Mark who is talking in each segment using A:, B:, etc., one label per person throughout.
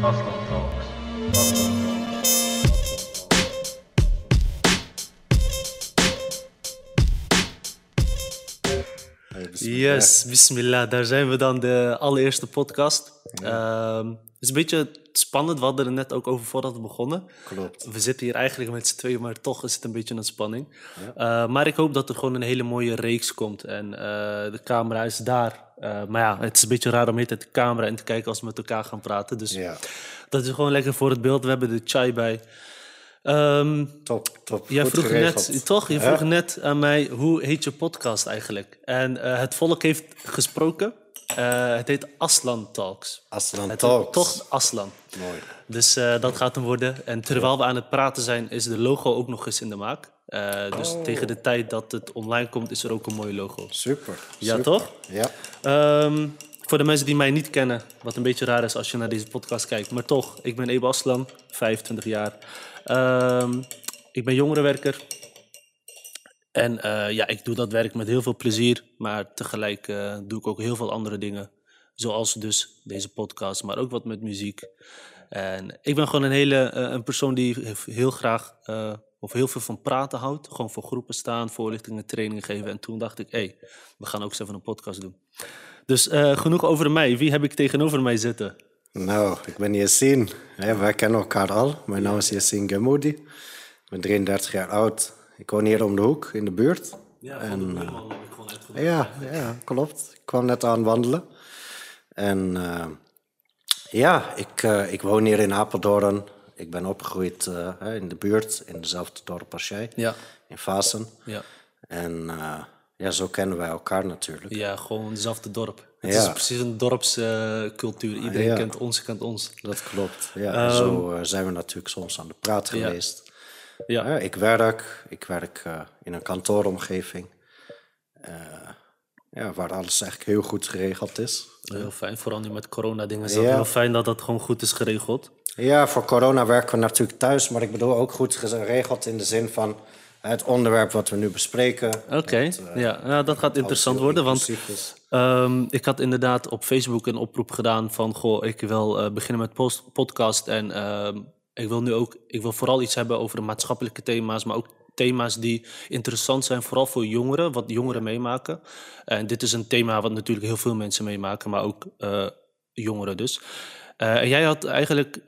A: Talks. Talks.
B: Yes, bismillah. Daar zijn we dan, de allereerste podcast. Ehm, het is een beetje spannend. We hadden er net ook over voordat we begonnen.
C: Klopt.
B: We zitten hier eigenlijk met z'n tweeën, maar toch is het een beetje een spanning. Eh, maar ik hoop dat er gewoon een hele mooie reeks komt. En eh, de camera is daar. Eh, maar ja, het is een beetje raar om met de camera in te kijken als we met elkaar gaan praten. Dus
C: Ja,
B: dat is gewoon lekker voor het beeld. We hebben de chai bij. Ehm,
C: top, top.
B: Jij
C: Goed
B: vroeg
C: geregeld.
B: net, toch? Je
C: Ja.
B: vroeg net aan mij, hoe heet je podcast eigenlijk? En eh, het volk heeft gesproken. Eh, het heet Aslan Talks.
C: Aslan
B: Het
C: Talks.
B: Toch Aslan.
C: Mooi.
B: Dus dat gaat hem worden. En terwijl we aan het praten zijn, is de logo ook nog eens in de maak. Eh, dus
C: Oh.
B: tegen de tijd dat het online komt, is er ook een mooi logo.
C: Super.
B: Ja,
C: super.
B: toch?
C: Ja.
B: Ehm, voor de mensen die mij niet kennen, wat een beetje raar is als je naar deze podcast kijkt. Maar toch, ik ben Ebe Aslan, 25 jaar. Ehm, ik ben jongerenwerker. En eh, ja, ik doe dat werk met heel veel plezier. Maar tegelijk eh, doe ik ook heel veel andere dingen. Zoals dus deze podcast, maar ook wat met muziek. En ik ben gewoon een hele een persoon die heel graag of heel veel van praten houdt. Gewoon voor groepen staan, voorlichtingen, trainingen geven. En toen dacht ik, hé, hey, we gaan ook eens even een podcast doen. Dus eh, genoeg over mij. Wie heb ik tegenover mij zitten?
C: Nou, ik ben Yassine. Hè, wij kennen elkaar al. Mijn naam is Yassine Gemoudi. Ik ben 33 jaar oud. Ik woon hier om de hoek, in de buurt.
B: Ja,
C: En,
B: van de buurman heb ik gewoon uitgevoerd.
C: Ja, ja, klopt. Ik kwam net aan wandelen. En eh, ja, ik, eh, ik woon hier in Apeldoorn. Ik ben opgegroeid eh, in de buurt, in dezelfde dorp als jij.
B: Ja,
C: In Vasen.
B: ja.
C: En eh, ja, zo kennen wij elkaar natuurlijk.
B: ja, gewoon hetzelfde dorp. Het
C: Ja.
B: is precies een dorpscultuur. Iedereen
C: Ja.
B: kent ons, kent ons.
C: Dat klopt. Ja, en zo eh, zijn we natuurlijk soms aan de praat geweest.
B: Ja,
C: Ja, ik werk, ik werk in een kantooromgeving. ja, waar alles eigenlijk heel goed geregeld is.
B: heel fijn. Vooral nu met corona dingen is dat
C: Ja.
B: heel fijn dat dat gewoon goed is geregeld.
C: Ja, voor corona werken we natuurlijk thuis, maar ik bedoel ook goed geregeld in de zin van het onderwerp wat we nu bespreken.
B: Oké, ja. ja, dat gaat interessant worden. Want ehm, ik had inderdaad op Facebook een oproep gedaan van... Goh, ik wil eh, beginnen met post podcast. En ehm, ik wil nu ook... Ik wil vooral iets hebben over de maatschappelijke thema's... maar ook thema's die interessant zijn, vooral voor jongeren. Wat jongeren meemaken. En dit is een thema wat natuurlijk heel veel mensen meemaken... maar ook eh, jongeren dus. Eh, en jij had eigenlijk...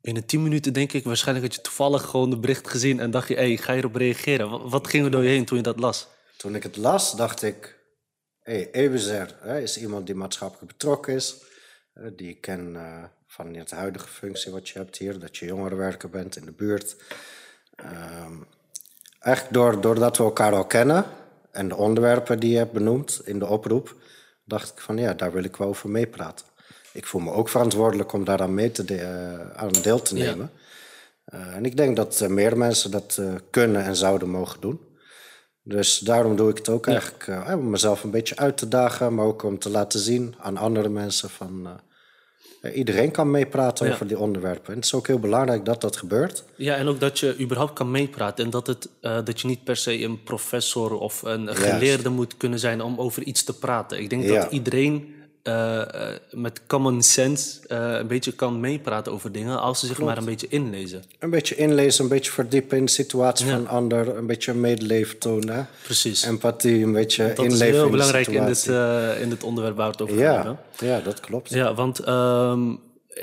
B: Binnen 10 minuten denk ik, waarschijnlijk had je toevallig gewoon de bericht gezien en dacht je, hé, hey, ga je erop reageren? Wat, ging er door je heen toen je dat las?
C: Toen ik het las, dacht ik... Hé, hey, Ebezer is iemand die maatschappelijk betrokken is. die ik ken eh, van de huidige functie wat je hebt hier. Dat je jongerenwerker bent in de buurt. Ehm, eigenlijk door, doordat we elkaar al kennen... en de onderwerpen die je hebt benoemd in de oproep... dacht ik van ja, daar wil ik wel over meepraten. Ik voel me ook verantwoordelijk om daaraan mee te de- eh, aan deel te
B: Ja.
C: nemen. Eh, en ik denk dat eh, meer mensen dat kunnen en zouden mogen doen. Dus daarom doe ik het ook eigenlijk om mezelf een beetje uit te dagen, maar ook om te laten zien aan andere mensen van iedereen kan meepraten
B: Ja.
C: over die onderwerpen. En het is ook heel belangrijk dat dat gebeurt.
B: Ja, en ook dat je überhaupt kan meepraten. En dat, het, dat je niet per se een professor of een geleerde moet kunnen zijn om over iets te praten. Ik denk
C: Ja.
B: dat iedereen eh, eh, met common sense eh, een beetje kan meepraten over dingen als ze zich maar een beetje inlezen.
C: Een beetje inlezen, een beetje verdiepen in de situatie van een ander, een beetje medeleven tonen,
B: Precies.
C: empathie, een beetje
B: dat is
C: inleven
B: heel
C: in
B: belangrijk in dit, in dit onderwerp waar we het over
C: ja, ja, dat klopt.
B: Ja, want ehm,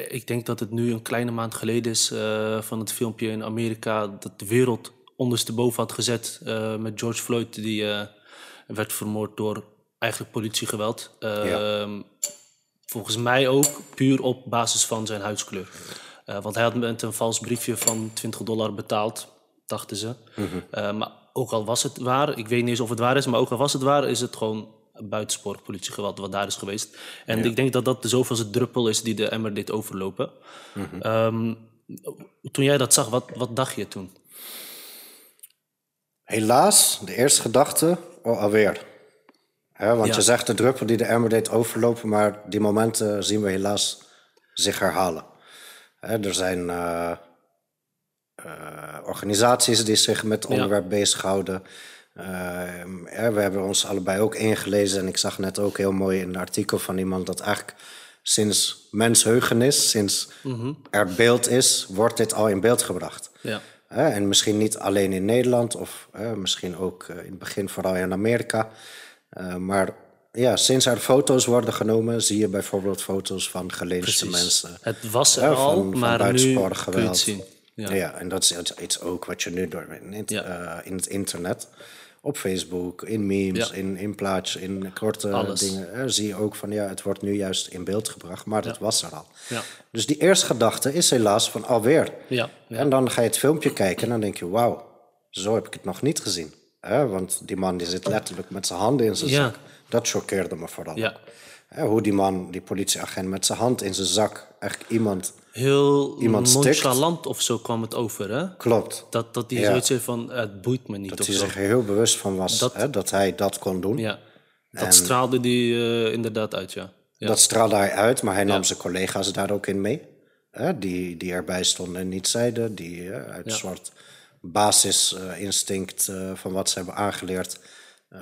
B: ik denk dat het nu een kleine maand geleden is van het filmpje in Amerika dat de wereld ondersteboven had gezet met George Floyd, die werd vermoord door eigenlijk politiegeweld. Ehm, Volgens mij ook puur op basis van zijn huidskleur. Eh, want hij had met een vals briefje van 20 dollar betaald, dachten ze. Eh, maar ook al was het waar, ik weet niet eens of het waar is, maar ook al was het waar, is het gewoon buitensporig politiegeweld wat daar is geweest. En ik denk dat dat de zoveelste druppel is die de emmer deed overlopen. Ehm, toen jij dat zag, wat, wat dacht je toen?
C: Helaas, de eerste gedachte, oh, alweer. Want
B: Ja.
C: je zegt de druppel die de emmer deed overlopen, maar die momenten zien we helaas zich herhalen. Er zijn eh, eh, organisaties die zich met het
B: Ja.
C: onderwerp bezighouden. Eh, hè, we hebben ons allebei ook ingelezen en ik zag net ook heel mooi in een artikel van iemand dat eigenlijk sinds mensheugenis, sinds er beeld is, wordt dit al in beeld gebracht.
B: Ja.
C: En misschien niet alleen in Nederland, of misschien ook eh, in het begin vooral in Amerika. Eh, maar ja, sinds er foto's worden genomen, zie je bijvoorbeeld foto's van
B: Precies.
C: mensen.
B: Het was er
C: Ja,
B: al,
C: van- van
B: maar nu kun je het zien. Ja.
C: Ja. en dat is iets- ook wat je nu door in, eh, in het internet, op Facebook, in memes, in, in in korte
B: Alles.
C: dingen, eh, zie je ook van ja, het wordt nu juist in beeld gebracht, maar dat was er al.
B: Ja.
C: Dus die eerste gedachte is helaas van alweer. En dan ga je het filmpje kijken en dan denk je, wauw, zo heb ik het nog niet gezien. Hè, want die man die zit letterlijk met zijn handen in zijn
B: Ja.
C: zak. Dat choqueerde me vooral.
B: Ja.
C: Hè, hoe die man, die politieagent, met zijn hand in zijn zak, eigenlijk iemand
B: Heel
C: Iemand stikt.
B: nonchalant of zo kwam het over, hè?
C: klopt.
B: Dat, dat hij
C: Ja.
B: zoiets heeft van, het boeit me niet
C: Dat hij
B: zo.
C: zich er heel bewust van was
B: Dat-
C: hè, dat hij dat kon doen.
B: Ja. Dat straalde die eh, inderdaad uit, ja. ja.
C: Dat straalde hij uit, maar hij nam zijn collega's daar ook in mee. Hè, die, die erbij stonden en niet zeiden. Die eh, uit een soort basisinstinct eh, van wat ze hebben aangeleerd... eh,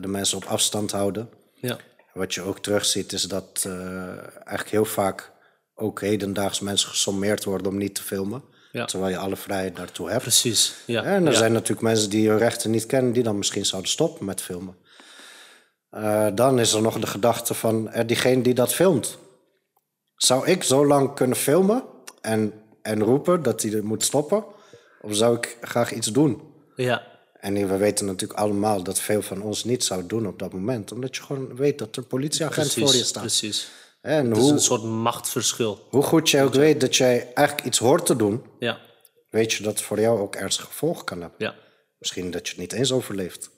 C: de mensen op afstand houden.
B: ja.
C: Wat je ook terugziet is dat eh, eigenlijk heel vaak... ook hedendaags mensen gesommeerd worden om niet te filmen.
B: Ja.
C: Terwijl je alle vrijheid daartoe hebt.
B: Precies, ja.
C: En er
B: ja.
C: zijn natuurlijk mensen die hun rechten niet kennen, die dan misschien zouden stoppen met filmen. Dan is er nog de gedachte van eh, diegene die dat filmt. Zou ik zo lang kunnen filmen en, en roepen dat hij er moet stoppen? Of zou ik graag iets doen?
B: Ja,
C: En we weten natuurlijk allemaal dat veel van ons niet zou doen op dat moment. Omdat je gewoon weet dat er politieagent voor je staat.
B: precies.
C: En
B: Het is
C: hoe,
B: een soort machtsverschil.
C: hoe goed je ook weet dat jij eigenlijk iets hoort te doen...
B: Ja,
C: weet je dat het voor jou ook ernstige gevolgen kan hebben.
B: ja.
C: Misschien dat je het niet eens overleeft.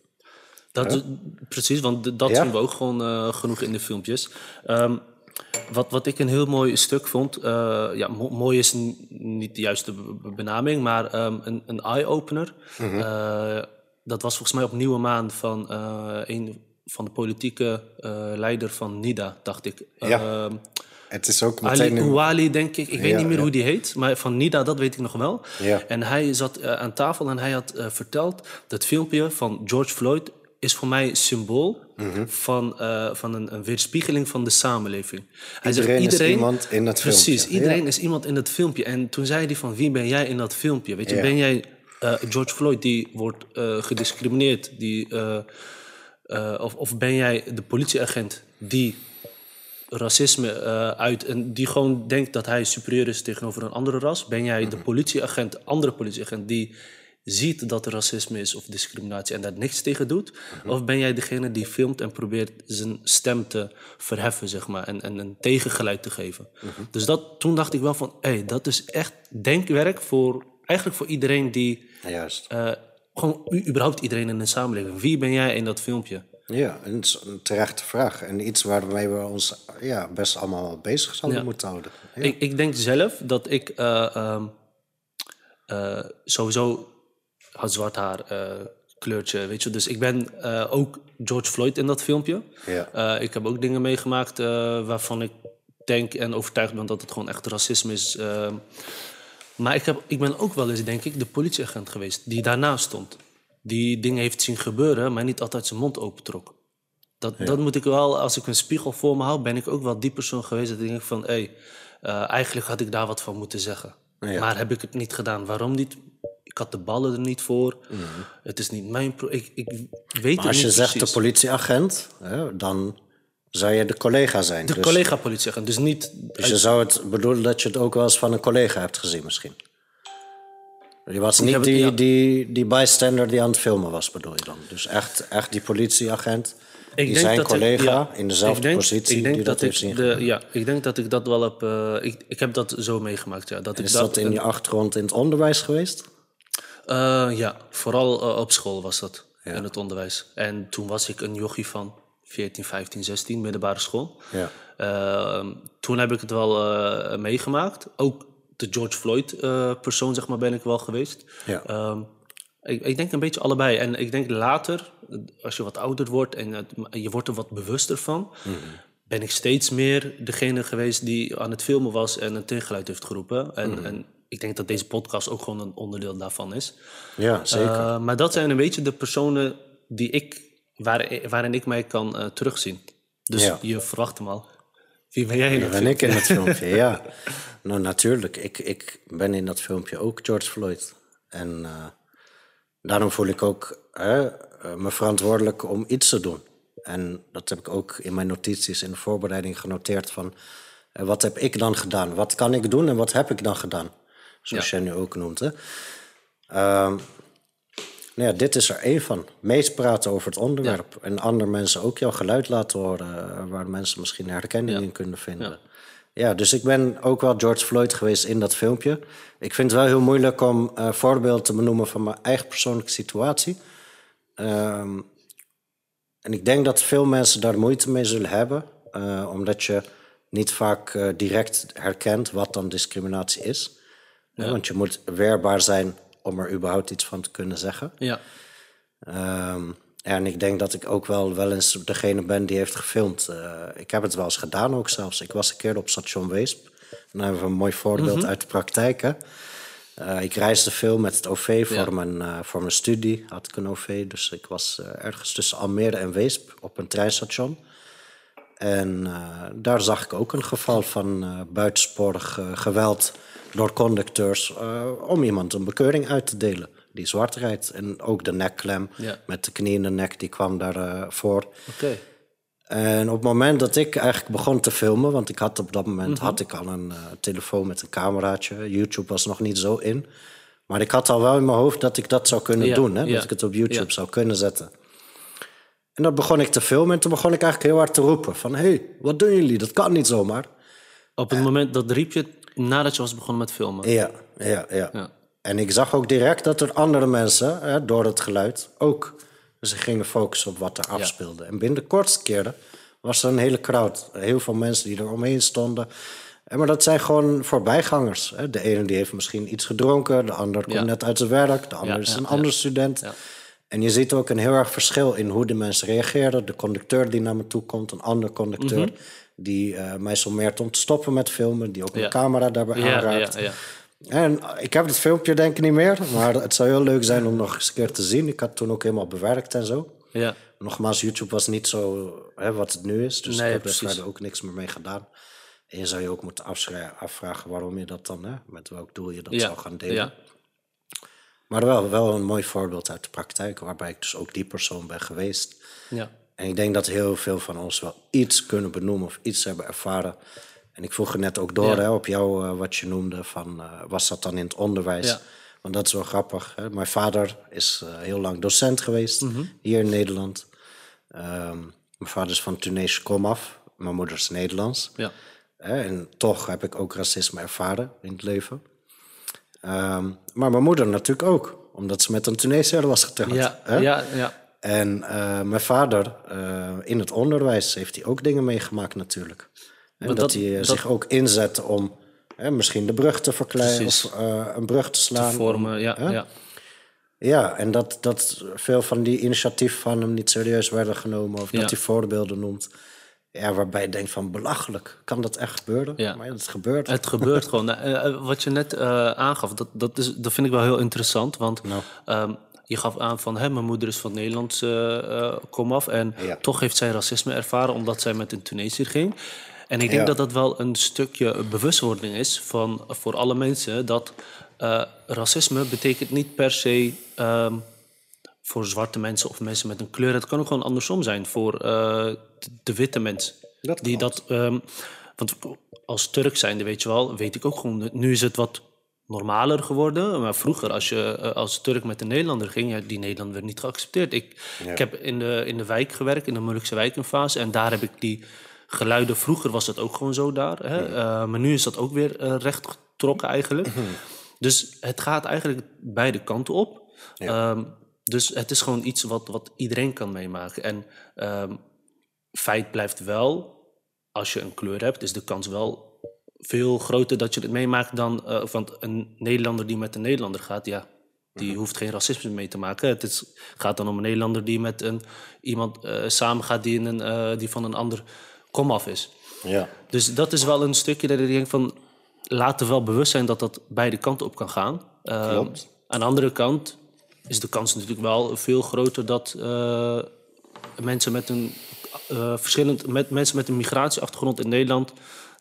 B: Dat, Precies, want dat zien we ook gewoon eh, genoeg in de filmpjes. Ehm, wat, wat ik een heel mooi stuk vond, eh, ja, mo- mooi is niet de juiste be- be- benaming, maar ehm, een, een eye-opener.
C: Mhm.
B: Eh, dat was volgens mij op Nieuwe Maan van eh, een van de politieke leider van NIDA, dacht ik.
C: Ja.
B: Ehm,
C: Het is ook
B: Ali
C: meteen... een-
B: Ouali, denk ik. Ik weet
C: Ja,
B: niet meer
C: ja.
B: hoe die heet, maar van Nida, dat weet ik nog wel.
C: Ja.
B: En hij zat aan tafel en hij had verteld... dat filmpje van George Floyd is voor mij symbool...
C: Mhm.
B: van, eh, van een, een weerspiegeling van de samenleving. Hij
C: Iedereen is iemand in dat
B: Precies,
C: filmpje.
B: iedereen
C: Ja.
B: is iemand in dat filmpje. En toen zei hij van, wie ben jij in dat filmpje? Weet je,
C: Ja.
B: ben jij eh, George Floyd die wordt eh, gediscrimineerd... Die, of, of ben jij de politieagent die racisme uit en die gewoon denkt dat hij superieur is tegenover een andere ras? Ben jij de politieagent, andere politieagent die ziet dat er racisme is of discriminatie en daar niks tegen doet? Of ben jij degene die filmt en probeert zijn stem te verheffen, zeg maar, en, en een tegengeluid te geven? Dus dat, toen dacht ik wel van, hé, hey, dat is echt denkwerk voor, eigenlijk voor iedereen die,
C: Juist.
B: eh, gewoon überhaupt iedereen in de samenleving. Wie ben jij in dat filmpje?
C: Ja, en het is een terechte vraag. En iets waarmee we ons ja, best allemaal bezig zouden
B: Ja.
C: moeten houden. Ja.
B: Ik, ik denk zelf dat ik eh, ehm, eh, sowieso had zwart haar, eh, kleurtje, weet je. Dus ik ben eh, ook George Floyd in dat filmpje.
C: Ja.
B: Eh, ik heb ook dingen meegemaakt waarvan ik denk en overtuigd ben dat het gewoon echt racisme is. maar ik, heb, ik ben ook wel eens, denk ik, de politieagent geweest die daarnaast stond. Die dingen heeft zien gebeuren, maar niet altijd zijn mond opentrok. Dat, dat moet ik wel, als ik een spiegel voor me hou, ben ik ook wel die persoon geweest. Dat ik denk van, hé, hey, eigenlijk had ik daar wat van moeten zeggen.
C: Ja.
B: Maar heb ik het niet gedaan. Waarom niet? Ik had de ballen er niet voor.
C: Mhm.
B: Het is niet mijn... Pro ik, ik weet het
C: Als je zegt de politieagent, hè, dan zou je de collega zijn.
B: De
C: dus,
B: collega-politieagent, dus niet...
C: dus je zou het bedoelen dat je het ook wel eens van een collega hebt gezien misschien. Je was niet die,
B: ja.
C: die, die bystander die aan het filmen was, bedoel je dan? Dus echt, echt die politieagent, die zijn
B: dat ik-
C: collega
B: ja,
C: in dezelfde
B: ik denk-
C: positie
B: ik denk
C: die dat, heeft
B: ik de, Ja, ik denk dat ik dat wel heb... eh, ik, ik heb dat zo meegemaakt, ja. Dat ik
C: Is dat in
B: een-
C: je achtergrond in het onderwijs geweest?
B: Eh, ja, vooral eh, op school was dat, in het onderwijs. En toen was ik een jochie van 14, 15, 16, middelbare school.
C: Ja.
B: Ehm, toen heb ik het wel eh, meegemaakt. Ook de George Floyd-persoon, zeg maar, ben ik wel geweest.
C: Ja.
B: Ehm, ik, ik denk een beetje allebei. En ik denk later, als je wat ouder wordt en het- je wordt er wat bewuster van... ben ik steeds meer degene geweest die aan het filmen was en een tegengeluid heeft geroepen. En, en ik denk dat deze podcast ook gewoon een onderdeel daarvan is.
C: Ja, zeker.
B: Eh, maar dat zijn een beetje de personen die ik, waar, waarin ik mij kan eh, terugzien. Dus
C: Ja.
B: je verwacht hem al. Wie ben jij in dat
C: ben ik in het filmpje, ja. Nou, natuurlijk. Ik, ik ben in dat filmpje ook George Floyd. En eh, daarom voel ik ook hè, me verantwoordelijk om iets te doen. En dat heb ik ook in mijn notities in de voorbereiding genoteerd van... wat heb ik dan gedaan? Wat kan ik doen en wat heb ik dan gedaan? Zoals jij nu ook noemt, hè. Ehm, nou ja, dit is er één van. Meespraten over het onderwerp. En andere mensen ook jouw geluid laten horen... eh, waar mensen misschien herkenning in kunnen vinden. Ja. dus ik ben ook wel George Floyd geweest in dat filmpje. Ik vind het wel heel moeilijk om eh voorbeelden te benoemen... van mijn eigen persoonlijke situatie. Ehm, en ik denk dat veel mensen daar moeite mee zullen hebben... eh, omdat je niet vaak direct herkent wat dan discriminatie is. Want je moet weerbaar zijn om er überhaupt iets van te kunnen zeggen.
B: Ja.
C: Ehm, en ik denk dat ik ook wel, wel eens degene ben die heeft gefilmd. Eh, ik heb het wel eens gedaan ook zelfs. Ik was een keer op station Weesp. Dan hebben we een mooi voorbeeld uit de praktijk. Hè? Eh, ik reisde veel met het OV voor,
B: Ja.
C: mijn, eh, voor mijn studie. Had ik een OV, dus ik was ergens tussen Almere en Weesp op een treinstation. En daar zag ik ook een geval van buitensporig geweld door conducteurs eh, om iemand een bekeuring uit te delen die zwart rijdt. En ook de nekklem
B: Ja.
C: met de knie in de nek, die kwam daarvoor. voor.
B: Oké.
C: En op het moment dat ik eigenlijk begon te filmen, want ik had op dat moment had ik al een eh, telefoon met een cameraatje. YouTube was nog niet zo in. Maar ik had al wel in mijn hoofd dat ik dat zou kunnen
B: Ja,
C: doen. Hè?
B: ja.
C: Dat ik het op YouTube zou kunnen zetten. En dan begon ik te filmen en toen begon ik eigenlijk heel hard te roepen. Van, hé, hey, wat doen jullie? Dat kan niet zomaar.
B: Op het moment dat riep je nadat je was begonnen met filmen.
C: Ja, ja, ja.
B: Ja.
C: En ik zag ook direct dat er andere mensen, hè, door het geluid, ook zich gingen focussen op wat er afspeelde. En binnen de kortste keren was er een hele crowd. Heel veel mensen die er omheen stonden. En Maar dat zijn gewoon voorbijgangers. Hè. De ene die heeft misschien iets gedronken, de ander komt
B: Ja.
C: net uit zijn werk, de ander
B: Ja,
C: is een
B: ja.
C: andere student.
B: Ja.
C: En je ziet ook een heel erg verschil in hoe de mensen reageren. De conducteur die naar me toe komt, een andere conducteur die eh, mij sommeert om te stoppen met filmen, die ook.
B: Ja.
C: een camera daarbij
B: Ja,
C: aanraakt.
B: ja, ja.
C: En ik heb het filmpje denk ik niet meer, maar het zou heel leuk zijn om nog eens een keer te zien. Ik had het toen ook helemaal bewerkt en zo.
B: ja.
C: Nogmaals, YouTube was niet zo hè, wat het nu is, dus
B: Nee,
C: ik heb er verder ook niks meer mee gedaan. En je zou je ook moeten afvragen waarom je dat dan, hè, met welk doel je dat zou gaan delen.
B: Ja.
C: Maar wel, wel een mooi voorbeeld uit de praktijk, waarbij ik dus ook die persoon ben geweest.
B: Ja.
C: En ik denk dat heel veel van ons wel iets kunnen benoemen of iets hebben ervaren. En ik vroeg er net ook door
B: Ja.
C: hè, op jou eh, wat je noemde, van, eh, was dat dan in het onderwijs?
B: Ja.
C: Want dat is wel grappig. Hè? Mijn vader is eh, heel lang docent geweest
B: Mhm.
C: hier in Nederland. Ehm, mijn vader is van Tunesisch komaf, mijn moeder is Nederlands.
B: Ja.
C: En toch heb ik ook racisme ervaren in het leven. Ehm, maar mijn moeder natuurlijk ook, omdat ze met een Tunesiër was getrouwd.
B: Ja.
C: hè?
B: Ja. Ja.
C: En eh, mijn vader, eh, in het onderwijs, heeft hij ook dingen meegemaakt natuurlijk. En dat,
B: dat-
C: hij eh,
B: dat-
C: zich ook inzet om hè, misschien de brug te verkleinen
B: Precies.
C: of een brug te slaan.
B: Vormen. Ja.
C: Hè?
B: Ja.
C: Ja, en dat, dat veel van die initiatieven van hem niet serieus werden genomen of
B: Ja.
C: dat hij voorbeelden noemt. Ja, waarbij je denkt van belachelijk, kan dat echt gebeuren?
B: Ja.
C: Maar ja, het gebeurt.
B: Het gebeurt gewoon. Nou, wat je net aangaf, dat, dat, is, dat vind ik wel heel interessant. Want
C: Nou.
B: ehm, je gaf aan van, hè, mijn moeder is van Nederlands eh eh, komaf. En
C: Ja.
B: toch heeft zij racisme ervaren omdat zij met een Tunesiër ging. En ik denk
C: Ja.
B: dat dat wel een stukje bewustwording is van, voor alle mensen. Dat eh, racisme betekent niet per se ehm, voor zwarte mensen of mensen met een kleur. Het kan ook gewoon andersom zijn voor de, witte mens.
C: Dat
B: die dat, ehm, want als Turk zijnde, weet je wel, weet ik ook gewoon. Nu is het wat normaler geworden. Maar vroeger, als je eh, als Turk met een Nederlander ging, ja, die Nederlander werd niet geaccepteerd. Ik, ik heb in de, in de wijk gewerkt, in de Molukse wijk een fase. En daar heb ik die geluiden. Vroeger was dat ook gewoon zo daar. Hè? Eh, maar nu is dat ook weer eh, recht getrokken eigenlijk. Dus het gaat eigenlijk beide kanten op. Ehm, dus het is gewoon iets wat, wat iedereen kan meemaken. En ehm, feit blijft wel, als je een kleur hebt, is de kans wel veel groter dat je het meemaakt dan... eh, want een Nederlander die met een Nederlander gaat, ja, die hoeft geen racisme mee te maken. Het is, gaat dan om een Nederlander die met een, iemand eh samengaat die, in een, eh, die van een ander komaf is.
C: Ja.
B: Dus dat is wel een stukje dat ik denk van... laten we wel bewust zijn dat dat beide kanten op kan gaan. Ehm,
C: Klopt.
B: aan de andere kant is de kans natuurlijk wel veel groter... dat mensen met een eh, verschillend, met mensen met een migratieachtergrond in Nederland,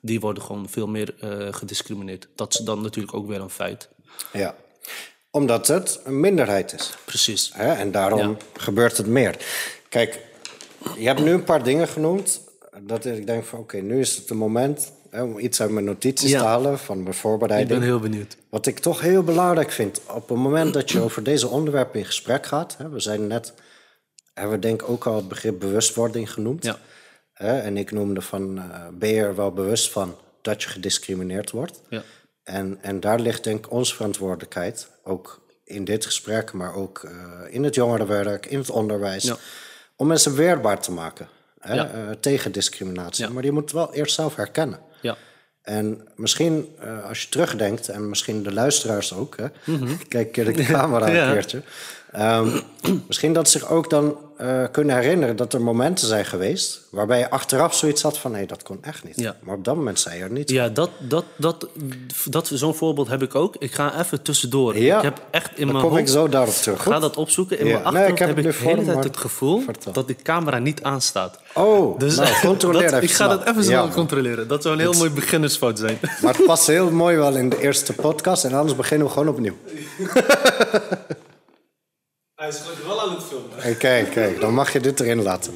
B: die worden gewoon veel meer eh, gediscrimineerd. Dat is dan natuurlijk ook weer een feit.
C: Ja. Omdat het een minderheid is.
B: Precies.
C: Hè? En daarom gebeurt het meer. Kijk, je hebt nu een paar dingen genoemd. Dat ik denk van oké, nu is het een moment hè, om iets uit mijn notities
B: Ja.
C: te halen van mijn
B: Ik
C: voorbereiding.
B: ben heel benieuwd.
C: Wat ik toch heel belangrijk vind, op het moment dat je over deze onderwerpen in gesprek gaat, hè, we zijn net, hebben we denk ik ook al het begrip bewustwording genoemd.
B: Ja.
C: Hè, en ik noemde van, eh, ben je er wel bewust van dat je gediscrimineerd wordt?
B: Ja.
C: En, en daar ligt denk ik onze verantwoordelijkheid, ook in dit gesprek, maar ook eh, in het jongerenwerk, in het onderwijs,
B: Ja.
C: om mensen weerbaar te maken hè,
B: Ja.
C: eh, tegen discriminatie. Maar je moet het wel eerst zelf herkennen.
B: Ja.
C: En misschien, als je terugdenkt, en misschien de luisteraars ook, hè?
B: Mhm.
C: kijk keer de camera
B: Ja.
C: een keertje. Ehm, misschien dat zich ook dan eh, kunnen herinneren dat er momenten zijn geweest waarbij je achteraf zoiets had van nee, dat kon echt niet.
B: Ja.
C: Maar op dat moment zei je er niet.
B: Ja, dat, dat, dat, dat, zo'n voorbeeld heb ik ook. Ik ga even tussendoor.
C: Ja,
B: Ik heb echt in
C: Dan
B: mijn
C: kom ik zo daarop terug.
B: Ga dat opzoeken. In
C: Ja.
B: mijn
C: Nee,
B: achterhoofd
C: ik heb
B: ik de hele tijd het gevoel
C: vertel.
B: dat de camera niet aanstaat.
C: Oh,
B: Dus
C: nou, controleer
B: dat-
C: even
B: Ik ga
C: snel.
B: dat even zo controleren. Dat zou een heel mooi beginnersfout zijn.
C: Maar het past heel mooi wel in de eerste podcast en anders beginnen we gewoon opnieuw.
B: Hij is gelukkig wel aan het filmen.
C: Hey, kijk, kijk, dan mag je dit erin laten.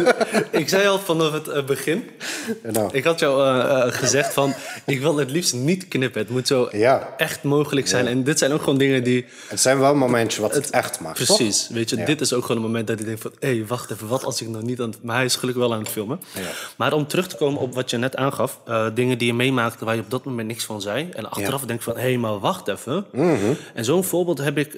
B: Ik zei al vanaf het eh, begin.
C: Nou,
B: Ik had jou eh, eh, gezegd van... Ik wil het liefst niet knippen. Het moet zo
C: Ja.
B: echt mogelijk zijn. En dit zijn ook gewoon dingen die...
C: het zijn wel momentjes wat het echt maakt. toch?
B: Precies. Weet je, dit is ook gewoon een moment dat ik denk van... Hé, hey, wacht even. Wat als ik nog niet aan het... Maar hij is gelukkig wel aan het filmen. Maar om terug te komen op wat je net aangaf. eh, dingen die je meemaakte waar je op dat moment niks van zei. En achteraf denk van... Hé, hey, maar wacht even.
C: Mhm.
B: En zo'n voorbeeld heb ik...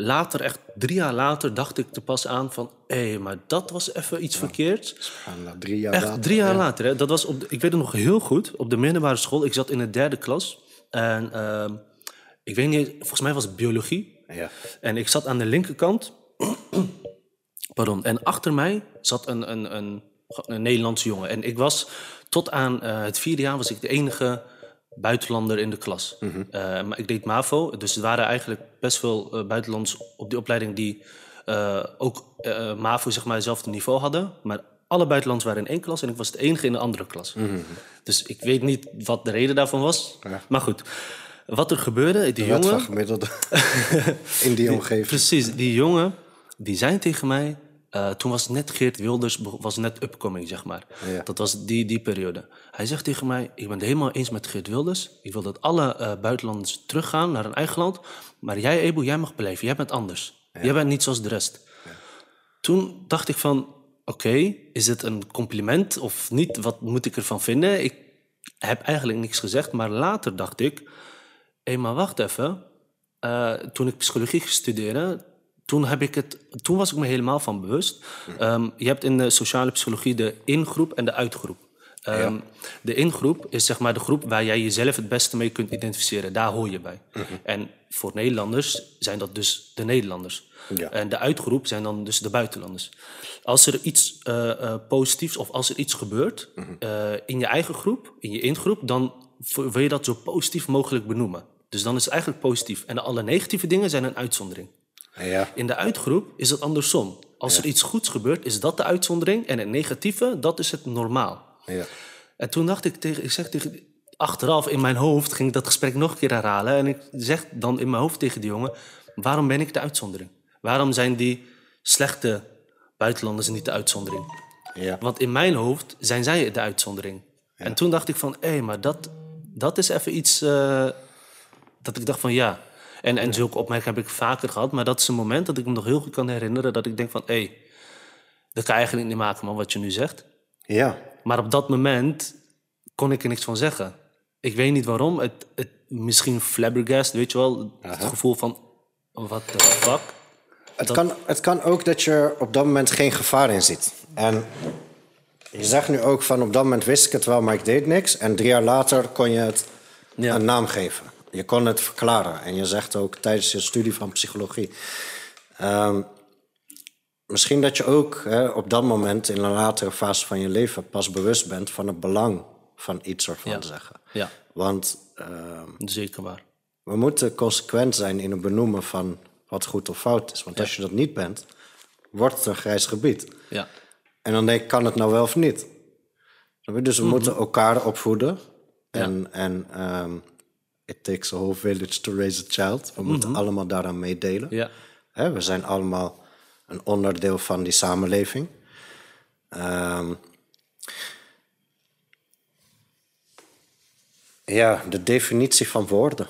B: later, echt drie jaar later, dacht ik er pas aan van... Hé, hey, maar dat was even iets verkeerds.
C: En, nou, drie jaar
B: Echt
C: later.
B: drie jaar later. Hè? Dat was op de- ik weet het nog heel goed. Op de middelbare school. Ik zat in de derde klas. En ehm, ik weet niet, volgens mij was het biologie.
C: Ja.
B: En ik zat aan de linkerkant. Pardon. En achter mij zat een, een, een, een Nederlandse jongen. En ik was tot aan eh, het vierde jaar was ik de enige buitenlander in de klas. Eh, maar ik deed MAVO, dus er waren eigenlijk best veel eh, buitenlanders op die opleiding die eh, ook MAVO, zeg maar, hetzelfde niveau hadden. Maar alle buitenlanders waren in één klas en ik was de enige in een andere klas. Dus ik weet niet wat de reden daarvan was. Maar goed, wat er gebeurde, die jongen...
C: gemiddelde in die omgeving.
B: Precies, die jongen, die zei tegen mij... eh, toen was net Geert Wilders, was net upcoming, zeg maar.
C: Ja.
B: Dat was die, die periode. Hij zegt tegen mij, ik ben het helemaal eens met Geert Wilders. Ik wil dat alle eh, buitenlanders teruggaan naar hun eigen land. Maar jij, Ebo, jij mag blijven. Jij bent anders. Jij bent niet zoals de rest. Toen dacht ik van, oké, is het een compliment of niet? Wat moet ik ervan vinden? Ik heb eigenlijk niks gezegd, maar later dacht ik... Hé, maar wacht even. Eh, toen ik psychologie studeerde, toen, heb ik het, toen was ik me helemaal van bewust. Ehm, je hebt in de sociale psychologie de ingroep en de uitgroep. Ehm, De ingroep is zeg maar de groep waar jij jezelf het beste mee kunt identificeren. Daar hoor je bij. En voor Nederlanders zijn dat dus de Nederlanders.
C: Ja.
B: En de uitgroep zijn dan dus de buitenlanders. Als er iets eh, eh, positiefs of als er iets gebeurt eh, in je eigen groep, in je ingroep, dan wil je dat zo positief mogelijk benoemen. Dus dan is het eigenlijk positief. En alle negatieve dingen zijn een uitzondering.
C: Ja.
B: In de uitgroep is het andersom. Als er iets goeds gebeurt, is dat de uitzondering. En het negatieve, dat is het normaal.
C: Ja.
B: En toen dacht ik tegen, ik zeg tegen, achteraf in mijn hoofd ging ik dat gesprek nog een keer herhalen. En ik zeg dan in mijn hoofd tegen die jongen, waarom ben ik de uitzondering? Waarom zijn die slechte buitenlanders niet de uitzondering?
C: Ja.
B: Want in mijn hoofd zijn zij de uitzondering. En toen dacht ik van, hé, maar dat, dat is even iets eh, dat ik dacht van ja. En, en zulke opmerkingen heb ik vaker gehad, maar dat is een moment dat ik me nog heel goed kan herinneren dat ik denk van, hé, dat kan je eigenlijk niet maken, man, wat je nu zegt.
C: ja.
B: Maar op dat moment kon ik er niks van zeggen. Ik weet niet waarom. Het, het, misschien flabbergast, weet je wel. Het gevoel van, what the fuck?
C: Het, kan, het kan ook dat je op dat moment geen gevaar in ziet. En je zegt nu ook van op dat moment wist ik het wel, maar ik deed niks. En drie jaar later kon je het
B: Ja.
C: een naam geven. Je kon het verklaren. En je zegt ook tijdens je studie van psychologie. Ehm, misschien dat je ook hè, op dat moment in een latere fase van je leven pas bewust bent van het belang van iets ervan
B: Ja.
C: zeggen.
B: Ja,
C: Want ehm,
B: zeker waar.
C: we moeten consequent zijn in het benoemen van wat goed of fout is. Want als je dat niet bent, wordt het een grijs gebied.
B: Ja,
C: En dan denk ik, kan het nou wel of niet? Dus we moeten elkaar opvoeden. En, en ehm, it takes a whole village to raise a child. We moeten allemaal daaraan meedelen.
B: Ja.
C: Hè, we zijn allemaal een onderdeel van die samenleving. Ehm, ja, de definitie van woorden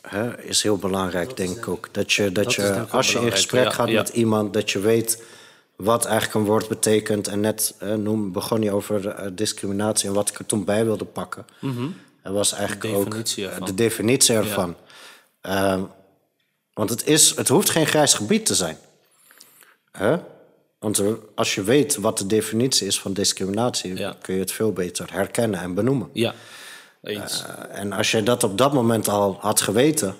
C: hè, is heel belangrijk, denk ik ook. Dat je, dat je als je in gesprek
B: ja,
C: gaat
B: ja.
C: met iemand, dat je weet wat eigenlijk een woord betekent. En net noem, begon je over eh, discriminatie. En wat ik er toen bij wilde pakken, dat was eigenlijk.
B: De definitie
C: ook
B: ervan.
C: de definitie ervan. Ehm, want het, is, het hoeft geen grijs gebied te zijn. Hè? Want als je weet wat de definitie is van discriminatie,
B: Ja.
C: kun je het veel beter herkennen en benoemen.
B: Ja, eens.
C: Eh, en als je dat op dat moment al had geweten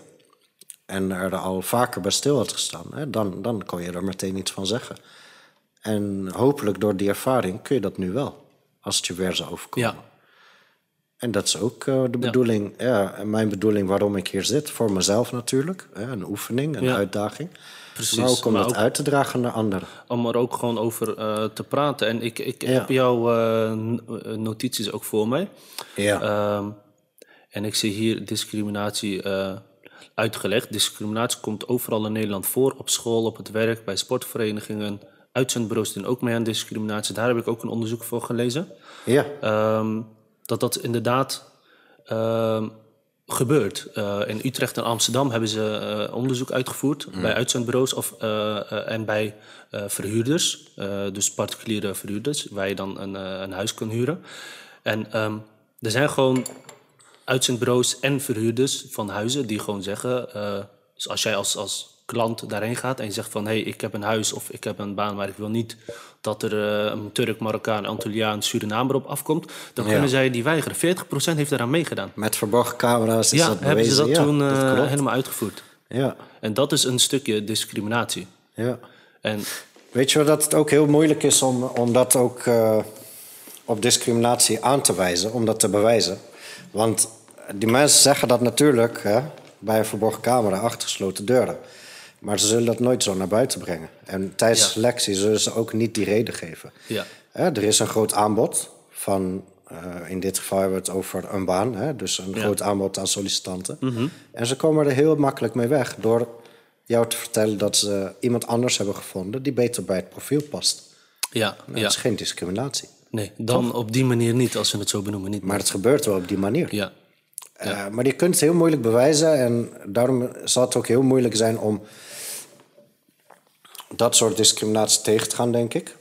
C: en er al vaker bij stil had gestaan, hè, dan, dan kon je er meteen iets van zeggen. En hopelijk door die ervaring kun je dat nu wel, als het je weer zou overkomen.
B: ja,
C: En dat is ook eh, de bedoeling, ja. en mijn bedoeling waarom ik hier zit. Voor mezelf natuurlijk, een oefening, een uitdaging.
B: Precies,
C: Maar ook om
B: maar
C: dat
B: ook-
C: uit te dragen naar anderen.
B: om er ook gewoon over eh, te praten. En ik, ik
C: Ja.
B: heb jouw eh, notities ook voor mij.
C: Ja,
B: Ehm, en ik zie hier discriminatie uitgelegd. Discriminatie komt overal in Nederland voor. Op school, op het werk, bij sportverenigingen. Uitzendbureaus doen ook mee aan discriminatie. Daar heb ik ook een onderzoek voor gelezen.
C: ja,
B: Ehm, dat dat inderdaad ehm, gebeurt. Eh, in Utrecht en Amsterdam hebben ze eh, onderzoek uitgevoerd bij uitzendbureaus of, eh, en bij verhuurders, dus particuliere verhuurders, waar je dan een, een huis kan huren. En ehm, er zijn gewoon uitzendbureaus en verhuurders van huizen die gewoon zeggen, dus als jij als, als klant daarheen gaat en je zegt van hé, hey, ik heb een huis of ik heb een baan, maar ik wil niet dat er eh, een Turk, Marokkaan, Antilliaan, Surinamer op afkomt, dan
C: Ja.
B: kunnen zij die weigeren. 40% heeft daaraan meegedaan.
C: met verborgen camera's is
B: ja,
C: dat
B: hebben ze dat
C: ja,
B: toen
C: dat
B: eh, helemaal uitgevoerd.
C: Ja,
B: En dat is een stukje discriminatie.
C: ja.
B: En
C: Weet je dat het ook heel moeilijk is om, om dat ook eh, op discriminatie aan te wijzen, om dat te bewijzen? Want die mensen zeggen dat natuurlijk hè, bij een verborgen camera achter gesloten deuren. Maar ze zullen dat nooit zo naar buiten brengen. En tijdens
B: Ja.
C: selectie zullen ze ook niet die reden geven.
B: Ja.
C: Hè, er is een groot aanbod van, eh, in dit geval hebben we het over een baan, hè, dus een groot aanbod aan sollicitanten.
B: Mhm.
C: En ze komen er heel makkelijk mee weg door jou te vertellen dat ze iemand anders hebben gevonden die beter bij het profiel past.
B: ja,
C: Dat
B: ja.
C: is geen discriminatie.
B: nee, dan op die manier niet, als ze het zo benoemen. Niet.
C: Maar het gebeurt wel op die manier.
B: Ja,
C: Eh, maar je kunt het heel moeilijk bewijzen en daarom zal het ook heel moeilijk zijn om dat soort discriminatie tegen te gaan, denk ik.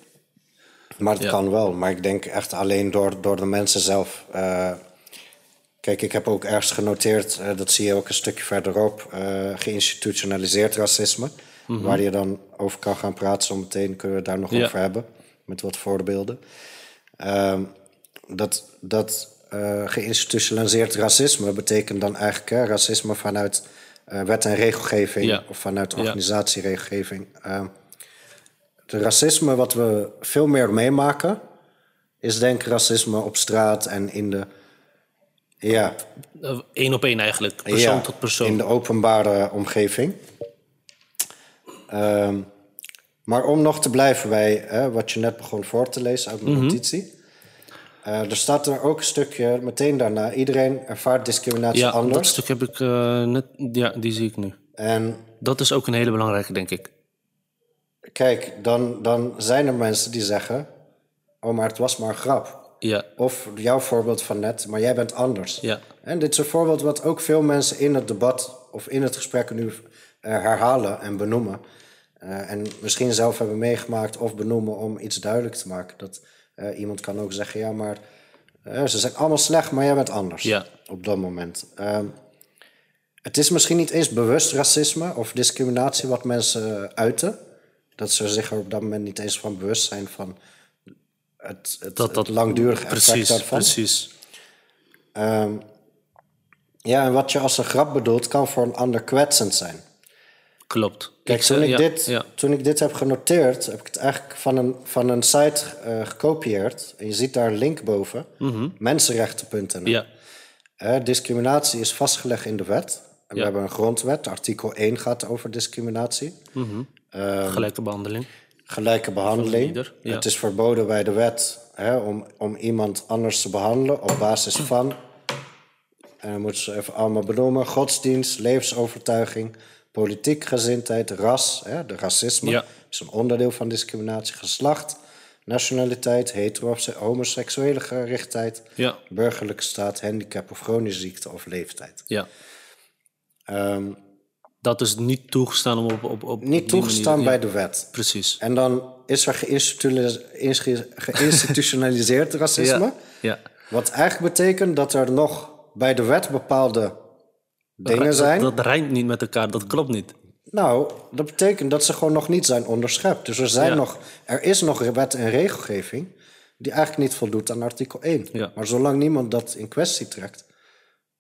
C: Maar het
B: Ja.
C: kan wel, maar ik denk echt alleen door, door de mensen zelf. Eh, kijk, ik heb ook ergens genoteerd, eh, dat zie je ook een stukje verderop, eh, geïnstitutionaliseerd racisme. Waar je dan over kan gaan praten, zometeen kunnen we het daar nog
B: Ja.
C: over hebben, met wat voorbeelden. Ehm, dat dat geïnstitutionaliseerd racisme betekent dan eigenlijk hè, racisme vanuit wet en regelgeving
B: Ja.
C: of vanuit organisatieregelgeving. Racisme wat we veel meer meemaken, is denk ik racisme op straat en in de. Ja,
B: Eén op één eigenlijk, persoon
C: ja,
B: tot persoon.
C: in de openbare omgeving. Ehm, maar om nog te blijven bij hè, wat je net begon voor te lezen uit
B: Mhm.
C: mijn notitie. Eh, er staat er ook een stukje meteen daarna. Iedereen ervaart discriminatie
B: ja, dat
C: anders.
B: stuk heb ik eh, net, ja, die zie ik nu.
C: En
B: Dat is ook een hele belangrijke, denk ik.
C: Kijk, dan, dan zijn er mensen die zeggen: Oh, maar het was maar een grap.
B: Ja,
C: Of jouw voorbeeld van net, maar jij bent anders.
B: ja,
C: En dit is een voorbeeld wat ook veel mensen in het debat of in het gesprek nu eh, herhalen en benoemen. Eh, en misschien zelf hebben meegemaakt of benoemen om iets duidelijk te maken. Dat eh, iemand kan ook zeggen, ja, maar ze zijn allemaal slecht, maar jij bent anders.
B: Ja.
C: Op dat moment. Ehm, het is misschien niet eens bewust racisme of discriminatie wat mensen uiten. Dat ze zich er op dat moment niet eens van bewust zijn van het, het,
B: dat, dat
C: het langdurige effect daarvan.
B: Precies.
C: Ehm, ja, en wat je als een grap bedoelt, kan voor een ander kwetsend zijn.
B: Klopt.
C: Kijk,
B: Ik,
C: toen,
B: eh,
C: ik
B: ja,
C: dit,
B: Ja,
C: toen ik dit heb genoteerd, heb ik het eigenlijk van een, van een site eh, gekopieerd. En je ziet daar een link boven. Mensenrechten.nl.
B: Mhm. ja,
C: Eh, discriminatie is vastgelegd in de wet. En we hebben een grondwet. Artikel 1 gaat over discriminatie.
B: Gelijke behandeling.
C: gelijke behandeling.
B: ieder, ja.
C: Het is verboden bij de wet hè, om, om iemand anders te behandelen op basis van... En dan moeten ze even allemaal benoemen. Godsdienst, levensovertuiging, politiek gezindheid, ras, hè, de racisme
B: Ja.
C: is een onderdeel van discriminatie, geslacht, nationaliteit, hetero of homoseksuele gerichtheid,
B: Ja.
C: burgerlijke staat, handicap of chronische ziekte of leeftijd.
B: Ja.
C: Ehm,
B: Dat is niet toegestaan om op... op, op
C: niet toegestaan
B: manier-
C: bij de wet.
B: Precies.
C: En dan is er geïnstitutionaliseerd racisme.
B: Ja. ja.
C: Wat eigenlijk betekent dat er nog bij de wet bepaalde dingen zijn.
B: Dat, dat rijmt niet met elkaar, dat klopt niet.
C: Nou, dat betekent dat ze gewoon nog niet zijn onderschept. Dus er, zijn
B: Ja.
C: nog, er is nog wet en regelgeving die eigenlijk niet voldoet aan artikel 1.
B: Ja.
C: Maar zolang niemand dat in kwestie trekt,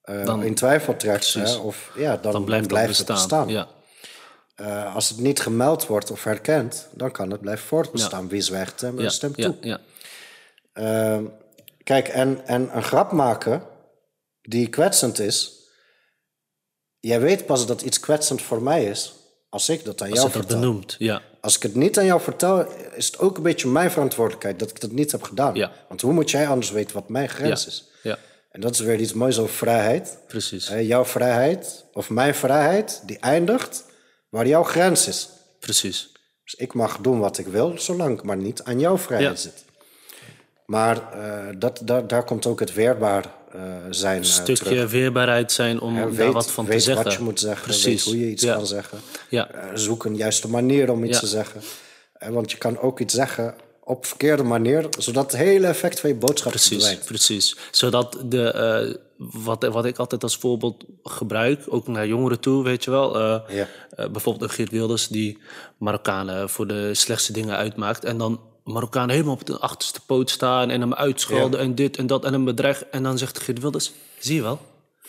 C: eh,
B: Dan-
C: in twijfel trekt, hè, of, ja, dan,
B: Dan blijft,
C: blijft
B: dat
C: het
B: bestaan.
C: bestaan.
B: Ja.
C: Eh, als het niet gemeld wordt of herkend, dan kan het blijven voortbestaan. Wie zwijgt hem
B: Ja.
C: stemt toe.
B: ja.
C: Ehm, kijk, en, en een grap maken die kwetsend is. Jij weet pas dat iets kwetsend voor mij is als ik dat aan
B: Als
C: jou
B: dat
C: vertel.
B: benoemt, ja.
C: Als ik het niet aan jou vertel, is het ook een beetje mijn verantwoordelijkheid dat ik dat niet heb gedaan.
B: Ja.
C: Want hoe moet jij anders weten wat mijn grens
B: Ja.
C: is?
B: Ja,
C: En dat is weer iets moois over vrijheid.
B: precies.
C: Jouw vrijheid of mijn vrijheid, die eindigt waar jouw grens is.
B: Precies.
C: Dus ik mag doen wat ik wil, zolang ik maar niet aan jouw vrijheid
B: Ja.
C: zit. Maar eh, dat, daar, daar komt ook het weerbaar eh, zijn
B: Een
C: eh,
B: stukje
C: terug.
B: weerbaarheid zijn om daar
C: weet
B: wat van
C: weet
B: te zeggen.
C: wat je moet zeggen,
B: Precies.
C: weet hoe je iets
B: ja.
C: kan zeggen.
B: Ja.
C: Zoek een juiste manier om iets te zeggen. Want je kan ook iets zeggen op verkeerde manier, zodat het hele effect van je boodschap
B: Precies,
C: verdwijnt.
B: precies. Zodat de, eh, wat, wat ik altijd als voorbeeld gebruik, ook naar jongeren toe, weet je wel. eh,
C: Ja.
B: eh, bijvoorbeeld een Geert Wilders die Marokkanen voor de slechtste dingen uitmaakt. En dan Marokkanen helemaal op de achterste poot staan en hem uitschelden en dit en dat en hem bedreigen. En dan zegt Geert Wilders, zie je wel?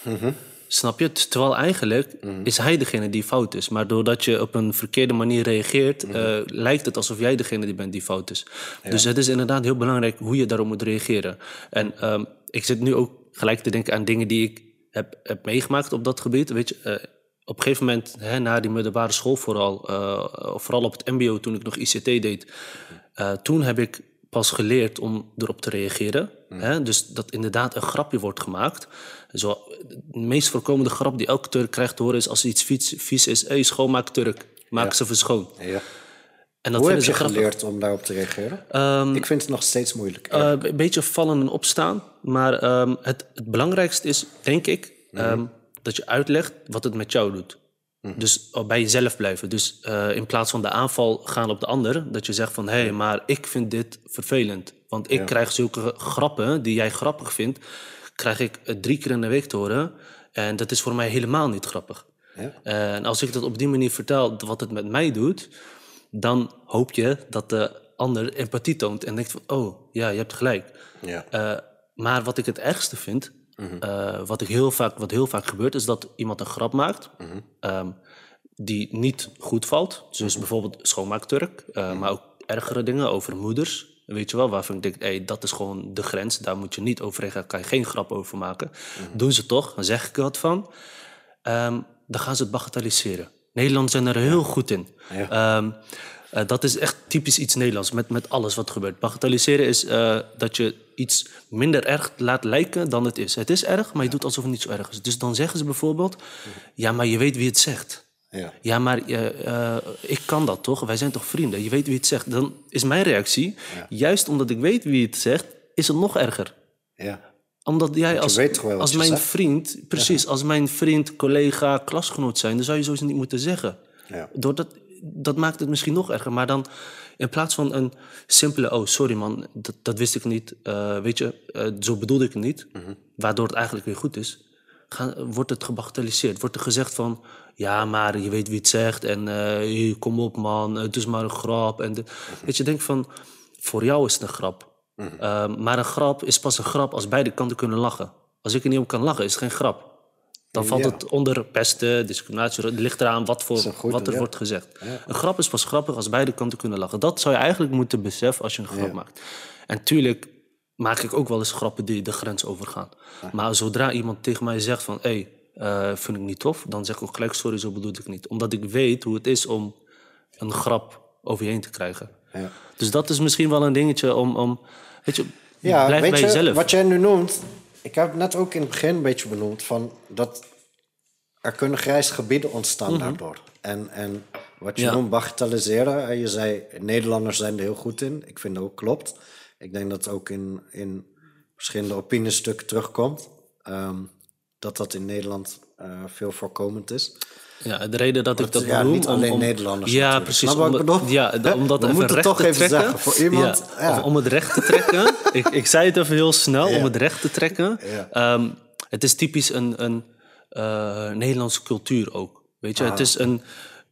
C: Mhm.
B: Snap je? Terwijl eigenlijk is hij degene die fout is. Maar doordat je op een verkeerde manier reageert,
C: Mhm.
B: eh, lijkt het alsof jij degene die bent die fout is. Dus het is inderdaad heel belangrijk hoe je daarop moet reageren. En ehm, ik zit nu ook gelijk te denken aan dingen die ik heb, heb meegemaakt op dat gebied. Weet je, eh, op een gegeven moment, hè, na die middelbare school vooral, eh, vooral op het mbo toen ik nog ICT deed, eh, toen heb ik pas geleerd om erop te reageren. Hè? Dus dat inderdaad een grapje wordt gemaakt. Zo, de meest voorkomende grap die elke Turk krijgt te horen is als er iets vies, vies is. Hé, hey, schoonmaak Turk, maak ze even schoon.
C: Ja.
B: En dat
C: Hoe heb
B: vinden
C: je
B: ze grappig.
C: geleerd om daarop te reageren?
B: Ehm,
C: ik vind het nog steeds moeilijk.
B: eh, een beetje vallen en opstaan. Maar ehm, het, het belangrijkste is, denk ik, ehm, dat je uitlegt wat het met jou doet. Dus al bij jezelf blijven. Dus eh, in plaats van de aanval gaan op de ander, dat je zegt van hé, hey, maar ik vind dit vervelend. Want ik krijg zulke grappen die jij grappig vindt, krijg ik eh, drie keer in de week te horen. En dat is voor mij helemaal niet grappig.
C: Ja.
B: En als ik dat op die manier vertel, wat het met mij doet, dan hoop je dat de ander empathie toont en denkt van, oh ja, je hebt gelijk.
C: Ja.
B: Eh, maar wat ik het ergste vind,
C: Mhm.
B: eh, wat, ik heel vaak, wat heel vaak gebeurt, is dat iemand een grap maakt
C: Mhm.
B: ehm, die niet goed valt. Dus bijvoorbeeld schoonmaakturk, eh, maar ook ergere dingen over moeders. Weet je wel, waarvan ik denk, hey, dat is gewoon de grens. Daar moet je niet overheen gaan, kan je geen grap over maken. Doen ze toch, dan zeg ik er wat van. Ehm, dan gaan ze het bagatelliseren. Nederlanders zijn er heel goed in.
C: Ja.
B: Ehm, eh, dat is echt typisch iets Nederlands met, met alles wat gebeurt. Bagatelliseren is eh, dat je iets minder erg laat lijken dan het is. Het is erg, maar je doet alsof het niet zo erg is. Dus dan zeggen ze bijvoorbeeld: Ja, maar je weet wie het zegt.
C: Ja.
B: Ja, maar eh, ik kan dat toch? Wij zijn toch vrienden? Je weet wie het zegt. Dan is mijn reactie, juist omdat ik weet wie het zegt, is het nog erger
C: Ja.
B: omdat jij als, als mijn
C: zegt?
B: vriend, precies, als mijn vriend, collega, klasgenoot zijn, dan zou je zoiets niet moeten zeggen.
C: Ja.
B: Doordat, dat maakt het misschien nog erger. Maar dan in plaats van een simpele, oh sorry man, dat, dat wist ik niet, eh, weet je, eh, zo bedoelde ik het niet,
C: Mhm.
B: waardoor het eigenlijk weer goed is, gaan, wordt het gebagatelliseerd. Wordt er gezegd van, ja maar je weet wie het zegt en eh, kom op man, het is maar een grap. En de,
C: Mhm.
B: weet je, denk van, voor jou is het een grap. Ehm, maar een grap is pas een grap als beide kanten kunnen lachen. Als ik er niet op kan lachen, is het geen grap. Dan valt
C: Ja.
B: het onder pesten, discriminatie. Het ligt eraan wat, voor, wat er
C: ja.
B: wordt gezegd. Een grap is pas grappig als beide kanten kunnen lachen. Dat zou je eigenlijk moeten beseffen als je een grap maakt. En tuurlijk maak ik ook wel eens grappen die de grens overgaan. Maar zodra iemand tegen mij zegt van... hé, hey, vind ik niet tof, dan zeg ik ook gelijk... sorry, zo bedoel ik niet. Omdat ik weet hoe het is om een grap over je heen te krijgen.
C: Ja.
B: Dus dat is misschien wel een dingetje om, om weet je,
C: Ja,
B: blijf
C: weet
B: bij
C: je,
B: jezelf.
C: wat jij nu noemt... Ik heb het net ook in het begin een beetje benoemd... Van dat er kunnen grijze gebieden ontstaan daardoor. En, en wat je.
B: Ja.
C: noemt bagatelliseren... Je zei, Nederlanders zijn er heel goed in. Ik vind dat ook klopt. Ik denk dat het ook in, in verschillende opiniestukken terugkomt. ehm, dat dat in Nederland eh, veel voorkomend is.
B: Ja, de reden dat ik dat
C: ja, niet alleen
B: om,
C: Nederlanders
B: Ja, precies.
C: Snap
B: om? Ja, om dat
C: We
B: even
C: moeten
B: recht
C: toch
B: te
C: even
B: trekken.
C: zeggen, voor iemand,
B: Ja,
C: ja.
B: of om het recht te trekken. ik, ik zei het even heel snel, om het recht te trekken. Ehm, het is typisch een, een eh, Nederlandse cultuur ook. Weet je, het is een...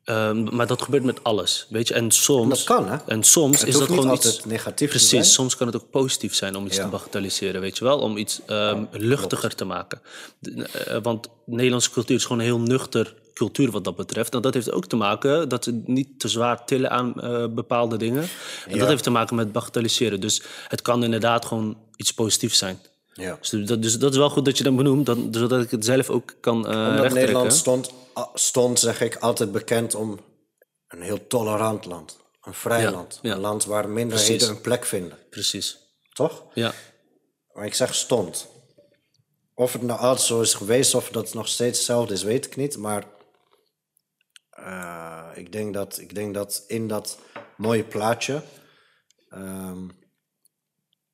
B: ehm, maar dat gebeurt met alles, weet je. En soms...
C: Dat kan, hè?
B: En soms
C: Het
B: is dat gewoon iets...
C: negatief
B: Precies,
C: zijn.
B: soms kan het ook positief zijn om iets
C: Ja.
B: te bagatelliseren, weet je wel? Om iets ehm, luchtiger te maken. De- eh, want Nederlandse cultuur is gewoon heel nuchter cultuur wat dat betreft. En dat heeft ook te maken dat ze niet te zwaar tillen aan eh, bepaalde dingen. En dat heeft te maken met bagatelliseren. Dus het kan inderdaad gewoon iets positiefs zijn.
C: Ja.
B: Dus dat, dus dat is wel goed dat je dat benoemt, zodat ik het zelf ook kan eh
C: Omdat. Nederland stond, stond, zeg ik, altijd bekend om een heel tolerant land. Een vrij
B: Ja,
C: land.
B: ja.
C: Een land waar minderheden
B: Precies.
C: een plek vinden.
B: Precies.
C: Toch?
B: Ja.
C: Maar ik zeg stond. Of het nou altijd zo is geweest of dat het nog steeds hetzelfde is, weet ik niet. Maar eh, ik, denk dat, ik denk dat in dat mooie plaatje ehm,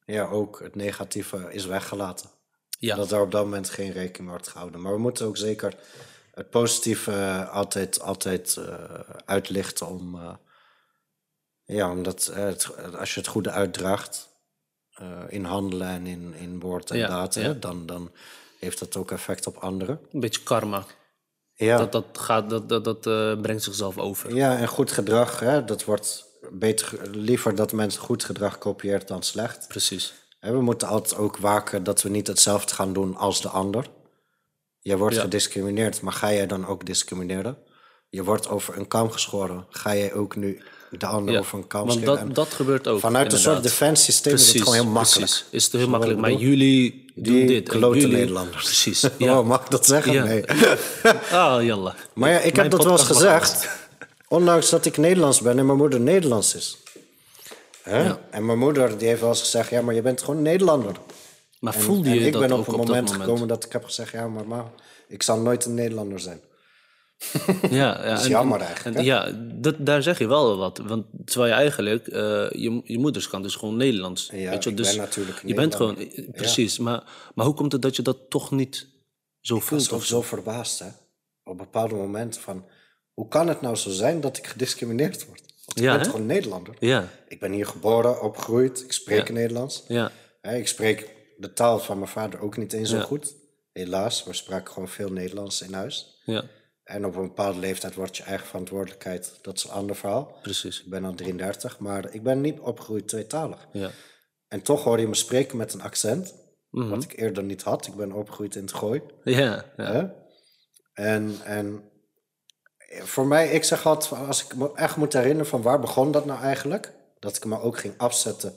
C: ja, ook het negatieve is weggelaten.
B: Ja.
C: Dat er op dat moment geen rekening wordt gehouden. Maar we moeten ook zeker het positieve altijd, altijd eh, uitlichten om... eh, ja, omdat het, als je het goede uitdraagt in handelen en in, in woord en
B: Ja,
C: daad,
B: ja.
C: hè, dan, dan heeft dat ook effect op anderen.
B: Een beetje karma.
C: Ja,
B: Dat, dat, gaat, dat, dat, dat eh, brengt zichzelf over.
C: ja en goed gedrag, hè, dat wordt beter, liever dat mensen goed gedrag kopieert dan slecht.
B: Precies.
C: Hè, we moeten altijd ook waken dat we niet hetzelfde gaan doen als de ander. Je wordt
B: Ja.
C: gediscrimineerd, maar ga jij dan ook discrimineren? Je wordt over een kam geschoren. Ga jij ook nu de ander
B: Ja,
C: over een kam
B: want dat,
C: En
B: dat gebeurt ook.
C: Vanuit een soort
B: inderdaad.
C: defensiesysteem is het gewoon heel makkelijk.
B: Precies. Is het heel makkelijk. Maar jullie doen dit. en
C: klote
B: jullie-
C: Nederlanders.
B: Precies.
C: Ja.
B: Ja.
C: mag ik dat zeggen?
B: Ja.
C: Nee.
B: Ah, jalla.
C: Maar ja, ik
B: Mijn
C: heb dat wel eens gezegd. Ondanks dat ik Nederlands ben en mijn moeder Nederlands is. Hè?
B: Ja.
C: En mijn moeder die heeft wel eens gezegd... ja, maar je bent gewoon Nederlander.
B: Maar
C: En,
B: voelde
C: en
B: je
C: ik
B: dat
C: ben
B: ook
C: op een
B: op
C: moment,
B: moment?
C: gekomen dat ik heb gezegd... ja, maar, maar ik zal nooit een Nederlander zijn.
B: Ja, ja,
C: is
B: en-
C: jammer
B: en-
C: eigenlijk,
B: en ja, dat, daar zeg je wel wat. Want terwijl je eigenlijk, eh, je, je moeders kan dus gewoon Nederlands.
C: Ja,
B: weet je? Dus
C: ben natuurlijk
B: Je bent gewoon, precies. Maar, maar hoe komt het dat je dat toch niet zo
C: Ik was
B: voelt? Of
C: zo verbaasd, hè. Op bepaalde momenten van... hoe kan het nou zo zijn dat ik gediscrimineerd word? Want ik
B: Ja,
C: ben gewoon Nederlander?
B: Ja,
C: Ik ben hier geboren, opgegroeid. Ik spreek. Nederlands.
B: ja,
C: ik spreek de taal van mijn vader ook niet eens zo goed. Helaas, we spraken gewoon veel Nederlands in huis.
B: ja,
C: En op een bepaalde leeftijd wordt je eigen verantwoordelijkheid. Dat is een ander verhaal.
B: precies.
C: Ik ben al 33, maar ik ben niet opgegroeid tweetalig.
B: Ja,
C: En toch hoor je me spreken met een accent.
B: Mhm.
C: Wat ik eerder niet had. Ik ben opgegroeid in het gooi.
B: ja, ja.
C: En, en voor mij, ik zeg altijd, als ik me echt moet herinneren van waar begon dat nou eigenlijk? Dat ik me ook ging afzetten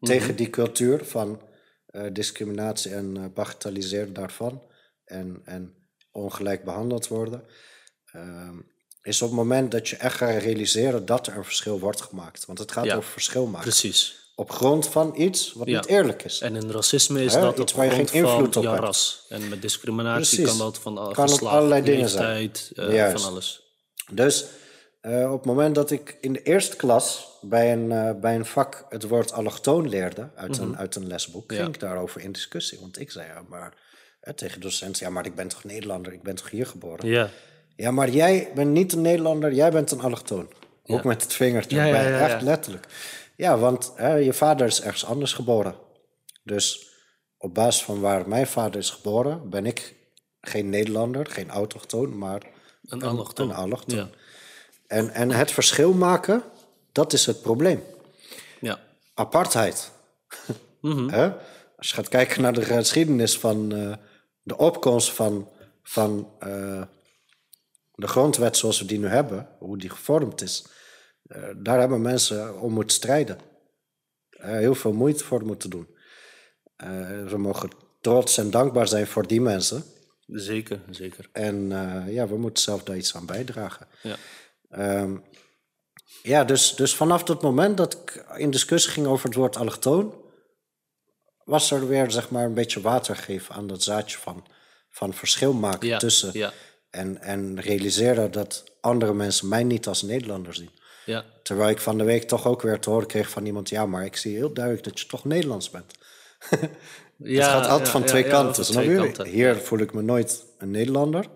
C: tegen die cultuur van eh, discriminatie en eh bagatelliseren daarvan. En, en ongelijk behandeld worden. Ehm, is op het moment dat je echt gaat realiseren dat er een verschil wordt gemaakt. Want het gaat
B: Ja.
C: over verschil maken.
B: precies.
C: Op grond van iets wat
B: Ja.
C: niet eerlijk is.
B: En in racisme is dat
C: iets
B: op
C: waar je
B: grond
C: geen invloed
B: van
C: op hebt.
B: ras. En met discriminatie
C: Precies.
B: kan dat van uh,
C: Kan
B: geslacht,
C: allerlei dingen zijn.
B: leeftijd, eh,
C: Juist.
B: van alles.
C: Dus eh, op het moment dat ik in de eerste klas bij een, eh, bij een vak het woord allochtoon leerde uit, een, uit een lesboek,
B: Ja.
C: ging ik daarover in discussie. Want ik zei ja, maar tegen de docent, ja, maar ik ben toch Nederlander, ik ben toch hier geboren. Ja,
B: Ja,
C: maar jij bent niet een Nederlander, jij bent een allochtoon. Ook met het vingertje
B: Ja, ja,
C: erbij,
B: ja, ja.
C: echt letterlijk. Ja, want hè, je vader is ergens anders geboren. Dus op basis van waar mijn vader is geboren, ben ik geen Nederlander, geen autochtoon, maar
B: een allochtoon.
C: een allochtoon.
B: Ja.
C: En, en het verschil maken, dat is het probleem.
B: ja,
C: Apartheid.
B: Mhm.
C: Als je gaat kijken naar de geschiedenis van eh, de opkomst van, van eh, de grondwet zoals we die nu hebben, hoe die gevormd is, eh, daar hebben mensen om moeten strijden. Eh, heel veel moeite voor moeten doen. We mogen trots en dankbaar zijn voor die mensen.
B: zeker, zeker.
C: En ja, we moeten zelf daar iets aan bijdragen.
B: Ja.
C: Ehm, Ja, dus, dus vanaf het moment dat ik in discussie ging over het woord allochtoon, was er weer zeg maar een beetje water geven aan dat zaadje van, van verschil maken
B: Ja,
C: tussen.
B: ja.
C: En, en realiseren dat andere mensen mij niet als Nederlander zien.
B: Ja,
C: Terwijl ik van de week toch ook weer te horen kreeg van iemand: ja, maar ik zie heel duidelijk dat je toch Nederlands bent.
B: ja
C: het gaat altijd van twee kanten.
B: van
C: snap
B: twee
C: je?
B: kanten.
C: Hier voel ik me nooit een Nederlander.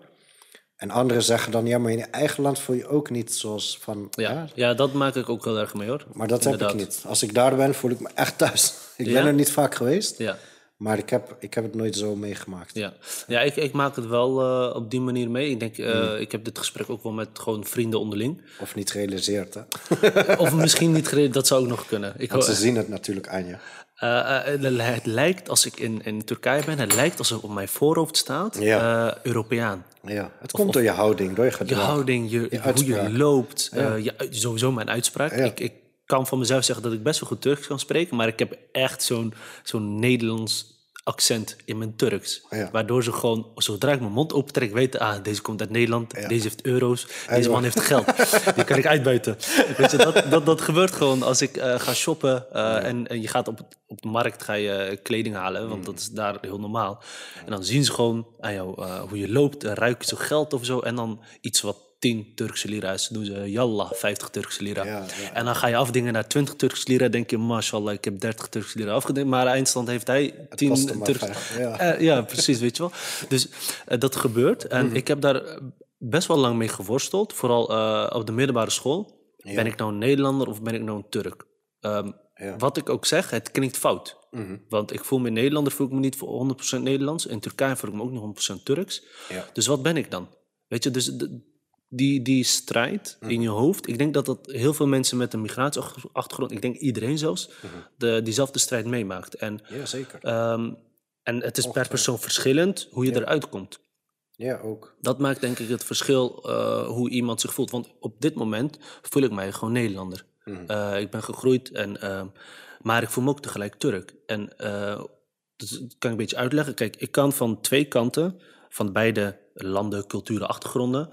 C: En anderen zeggen dan: ja, maar in je eigen land voel je ook niet zoals van.
B: Ja,
C: ja,
B: ja, dat maak ik ook heel erg mee hoor.
C: maar dat
B: Inderdaad.
C: heb ik niet. Als ik daar ben, voel ik me echt thuis. Ik
B: Ja?
C: ben er niet vaak geweest,
B: Ja,
C: maar ik heb, ik heb het nooit zo meegemaakt.
B: ja. ja ik, ik maak het wel eh, op die manier mee. Ik denk, eh,
C: Hmm.
B: ik heb dit gesprek ook wel met gewoon vrienden onderling.
C: Of niet gerealiseerd, hè?
B: Of misschien niet gereden, dat zou ook nog kunnen. Ik,
C: Want ze zien het natuurlijk aan je.
B: eh, het lijkt, als ik in, in Turkije ben, het lijkt alsof op mijn voorhoofd staat,
C: Ja.
B: Europeaan.
C: Ja, het komt door je houding, door je
B: Je
C: gedrag.
B: houding, je, hoe je loopt, je, sowieso mijn uitspraak.
C: Ja.
B: Ik, ik kan van mezelf zeggen dat ik best wel goed Turks kan spreken, maar ik heb echt zo'n zo'n Nederlands accent in mijn Turks.
C: Ja.
B: Waardoor ze gewoon, zodra ik mijn mond opentrek, weten, ah, deze komt uit Nederland, deze heeft euro's, deze man heeft geld. Die kan ik uitbuiten. Weet je, dat, dat, dat gebeurt gewoon als ik eh, ga shoppen eh, en, en je gaat op, op de markt ga je eh, kleding halen, want dat is daar heel normaal. En dan zien ze gewoon aan jou eh, hoe je loopt, en ruiken ze geld of zo, en dan iets wat 10 Turkse lira is, doen ze yallah, 50 Turkse lira.
C: Ja, ja.
B: En dan ga je afdingen naar 20 Turkse lira, denk je, mashallah, ik heb 30 Turkse lira afgedingt, maar eindstand heeft hij 10
C: kostte maar
B: Turkse
C: ja.
B: Eh, ja, precies, weet je wel. Dus eh, dat gebeurt. En
C: Mhm.
B: ik heb daar best wel lang mee geworsteld. Vooral eh, op de middelbare school. Ben ik nou een Nederlander of ben ik nou een Turk? Ehm.
C: Mhm.
B: Wat ik ook zeg, het klinkt fout. Want ik voel me Nederlander, voel ik me niet voor 100% Nederlands. In Turkije voel ik me ook niet 100% Turks. Dus wat ben ik dan? Weet je, dus de- die, die strijd
C: Mhm.
B: in je hoofd. Ik denk dat dat heel veel mensen met een migratieachtergrond, ik denk iedereen zelfs,
C: Mhm.
B: de, diezelfde strijd meemaakt. En
C: Ja, zeker.
B: Ehm, en het is per persoon verschillend hoe je eruit komt.
C: ja, ook.
B: Dat maakt denk ik het verschil eh, hoe iemand zich voelt. Want op dit moment voel ik mij gewoon Nederlander. Eh, ik ben gegroeid, en, ehm, maar ik voel me ook tegelijk Turk. En eh, dat kan ik een beetje uitleggen. Kijk, ik kan van twee kanten, van beide landen, culturen, achtergronden,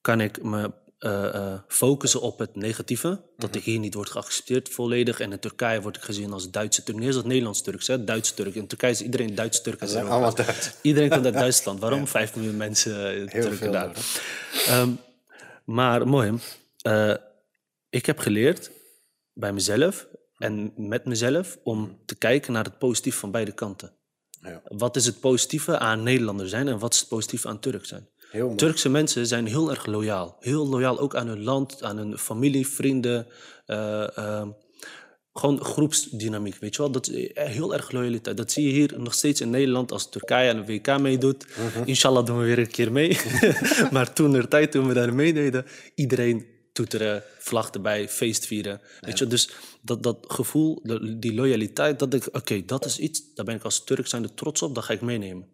B: kan ik me eh, eh, focussen op het negatieve. Dat ik hier niet word geaccepteerd volledig. En in Turkije word ik gezien als Duitse Turk. Niet eens als Nederlands Turks, hè? Duitse Turk. In Turkije is iedereen Duits Turk. en
C: zijn
B: zo.
C: allemaal Duits.
B: Iedereen komt uit Duitsland. Waarom? Vijf miljoen mensen eh, Turken
C: veel
B: daar. Ehm, maar mooi, ik heb geleerd bij mezelf en met mezelf om te kijken naar het positief van beide kanten.
C: Ja.
B: Wat is het positieve aan Nederlander zijn en wat is het positieve aan Turk zijn?
C: Heel.
B: Turkse mensen zijn heel erg loyaal. Heel loyaal ook aan hun land, aan hun familie, vrienden. eh, ehm, gewoon groepsdynamiek, weet je wel. Dat is eh, heel erg loyaliteit. Dat zie je hier nog steeds in Nederland als Turkije aan de WK meedoet. Inshallah doen we weer een keer mee. maar toen er tijd toen we daar meededen, iedereen toeteren, vlag erbij, feest vieren. Weet je, dus dat, dat gevoel, die loyaliteit, dat ik, oké, dat is iets, daar ben ik als Turk zijnde trots op, dat ga ik meenemen.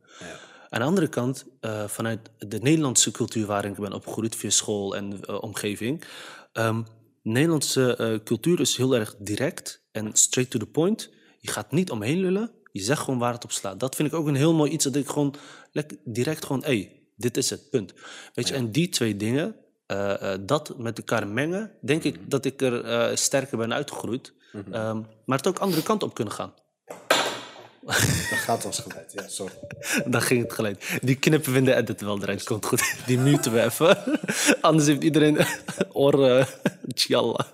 B: Aan de andere kant, eh, vanuit de Nederlandse cultuur waarin ik ben opgegroeid, via school en eh, omgeving. ehm, Nederlandse eh, cultuur is heel erg direct en straight to the point. Je gaat niet omheen lullen, je zegt gewoon waar het op slaat. Dat vind ik ook een heel mooi iets, dat ik gewoon lekker direct gewoon, hé, hey, dit is het, punt. Weet je, en die twee dingen, dat met elkaar mengen, denk ik dat ik er sterker ben uitgegroeid. Ehm, maar het ook andere kant op kunnen gaan.
C: Dat gaat als geleid. Ja, sorry.
B: Dan ging het gelijk. Die knippen we in de edit wel eruit. Komt goed. Die muten we even. Anders heeft iedereen oor... Uh, tjallah.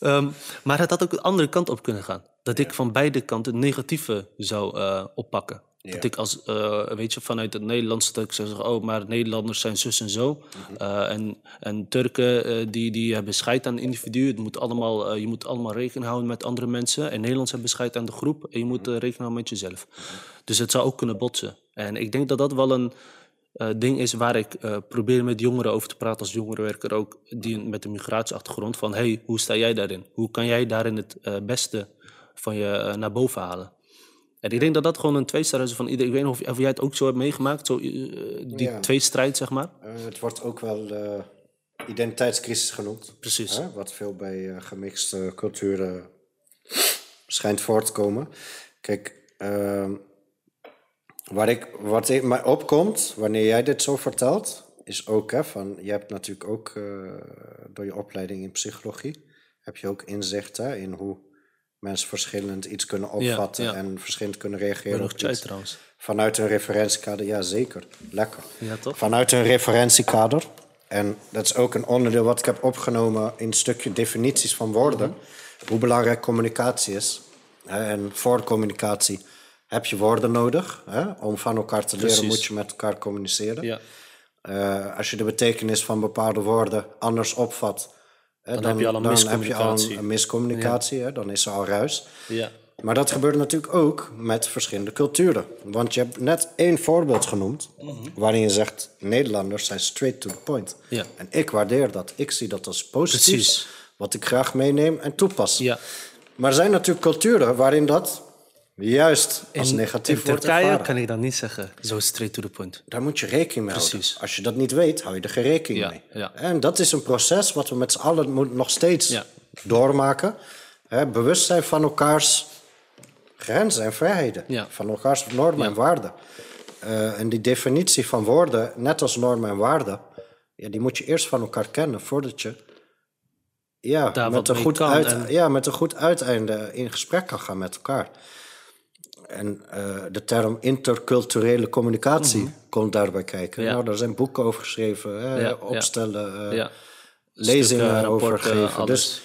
B: Ehm, maar het had ook de andere kant op kunnen gaan. Dat ik van beide kanten negatieve zou eh, oppakken. Dat ik als, eh, weet je, vanuit het Nederlandse stuk zou zeggen... oh, maar Nederlanders zijn zus en zo. Eh, en, en Turken, eh, die, die hebben scheid aan individuen. Het moet allemaal, je moet allemaal rekening houden met andere mensen. En Nederlands hebben scheid aan de groep. En je moet eh, rekening houden met jezelf. Dus het zou ook kunnen botsen. En ik denk dat dat wel een ding is waar ik probeer met jongeren over te praten... als jongerenwerker ook, die met een migratieachtergrond... van, hey, hoe sta jij daarin? Hoe kan jij daarin het beste van je naar boven halen? En ik denk dat dat gewoon een tweestrijd is van iedereen. Ik weet niet of, of jij het ook zo hebt meegemaakt, zo, eh, die
C: Ja.
B: tweestrijd, zeg maar.
C: Eh, het wordt ook wel eh, identiteitscrisis genoemd.
B: Precies.
C: Hè? Wat veel bij gemixte culturen schijnt voor te komen. Kijk, ehm, waar ik, wat mij opkomt wanneer jij dit zo vertelt, is ook, hè, van, je hebt natuurlijk ook door je opleiding in psychologie, heb je ook inzicht hè, in hoe mensen verschillend iets kunnen opvatten
B: ja.
C: en verschillend kunnen reageren
B: nog chai trouwens.
C: Vanuit een referentiekader, ja zeker, lekker.
B: Ja, toch?
C: Vanuit een referentiekader. En dat is ook een onderdeel wat ik heb opgenomen in het stukje definities van woorden.
B: Mhm.
C: Hoe belangrijk communicatie is. En voor communicatie heb je woorden nodig. Hè? Om van elkaar te leren
B: Precies.
C: moet je met elkaar communiceren.
B: Ja.
C: Eh, als je de betekenis van bepaalde woorden anders opvat, hè, dan,
B: heb je al een
C: dan heb je al
B: miscommunicatie.
C: een, miscommunicatie. Hè? Dan is er al ruis.
B: Ja.
C: Maar dat gebeurt natuurlijk ook met verschillende culturen. Want je hebt net één voorbeeld genoemd, waarin je zegt: Nederlanders zijn straight to the point.
B: Ja.
C: En ik waardeer dat. Ik zie dat als positief,
B: Precies.
C: wat ik graag meeneem en toepas.
B: Ja.
C: Maar er zijn natuurlijk culturen waarin dat juist als
B: In,
C: negatief
B: in
C: wordt
B: Turkije
C: ervaren.
B: kan ik dat niet zeggen. Zo straight to the point.
C: Daar moet je rekening mee houden.
B: Precies.
C: Als je dat niet weet, hou je er geen rekening
B: Ja,
C: mee.
B: ja.
C: En dat is een proces wat we met z'n allen nog steeds
B: Ja.
C: doormaken. Hè, bewust zijn van elkaars grenzen en vrijheden. Van elkaars normen en waarden. Eh, en die definitie van woorden, net als normen en waarden... Ja, die moet je eerst van elkaar kennen voordat je... Ja,
B: Daar
C: met een, goed uit,
B: en-
C: ja, met een goed uiteinde in gesprek kan gaan met elkaar. En eh, de term interculturele communicatie komt daarbij kijken.
B: Mhm. Ja.
C: Nou, daar zijn boeken over geschreven, hè,
B: Ja, ja.
C: opstellen, eh, lezingen
B: Stukken,
C: over
B: rapporten,
C: geven.
B: alles.
C: Dus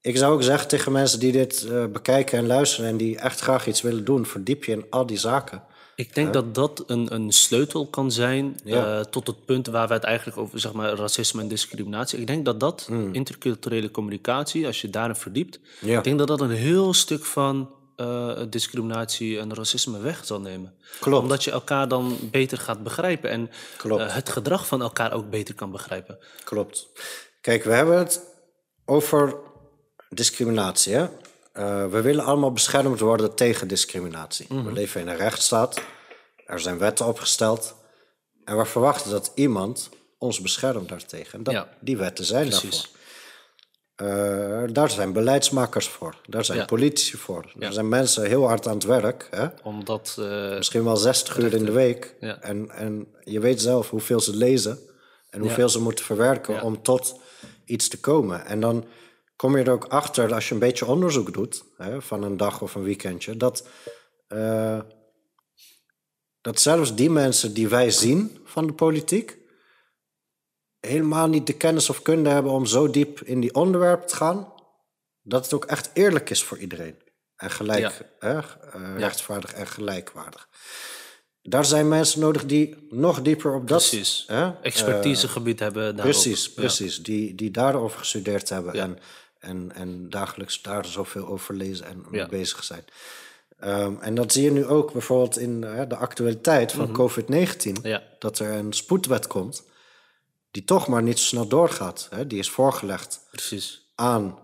C: ik zou ook zeggen tegen mensen die dit eh, bekijken en luisteren... en die echt graag iets willen doen, verdiep je in al die zaken.
B: Ik denk dat dat een, een sleutel kan zijn
C: Ja.
B: tot het punt waar we het eigenlijk over, zeg maar, racisme en discriminatie. Ik denk dat dat, interculturele communicatie, als je daarin verdiept.
C: Ja.
B: ik denk dat dat een heel stuk van eh, discriminatie en racisme weg zal nemen.
C: Klopt.
B: Omdat je elkaar dan beter gaat begrijpen en eh, het gedrag van elkaar ook beter kan begrijpen.
C: Klopt. Kijk, we hebben het over discriminatie. Hè? Eh, we willen allemaal beschermd worden tegen discriminatie.
B: Mhm.
C: We leven in een rechtsstaat. Er zijn wetten opgesteld. En we verwachten dat iemand ons beschermt daartegen. En dat,
B: Ja.
C: die wetten zijn
B: Precies.
C: daarvoor. Eh, daar zijn beleidsmakers voor. Daar zijn
B: Ja.
C: politici voor.
B: Ja.
C: Er zijn mensen heel hard aan het werk. Hè?
B: Omdat, eh,
C: Misschien wel 60 uur in de week.
B: Ja.
C: En, en je weet zelf hoeveel ze lezen en hoeveel ze moeten verwerken om tot iets te komen. En dan kom je er ook achter, als je een beetje onderzoek doet, hè, van een dag of een weekendje, dat, eh, dat zelfs die mensen die wij zien van de politiek, helemaal niet de kennis of kunde hebben om zo diep in die onderwerpen te gaan, dat het ook echt eerlijk is voor iedereen. En gelijk,
B: Ja.
C: hè, eh, rechtvaardig en gelijkwaardig. Daar zijn mensen nodig die nog dieper op dat...
B: precies,
C: hè,
B: expertisegebied hebben daarop.
C: Precies,
B: Ja.
C: precies. Die, die daarover gestudeerd hebben en, en, en dagelijks daar zoveel over lezen en mee bezig zijn. Ehm, en dat zie je nu ook bijvoorbeeld in eh, de actualiteit van COVID-19.
B: Mhm. Ja.
C: Dat er een spoedwet komt die toch maar niet zo snel doorgaat. Hè? Die is voorgelegd
B: Precies.
C: aan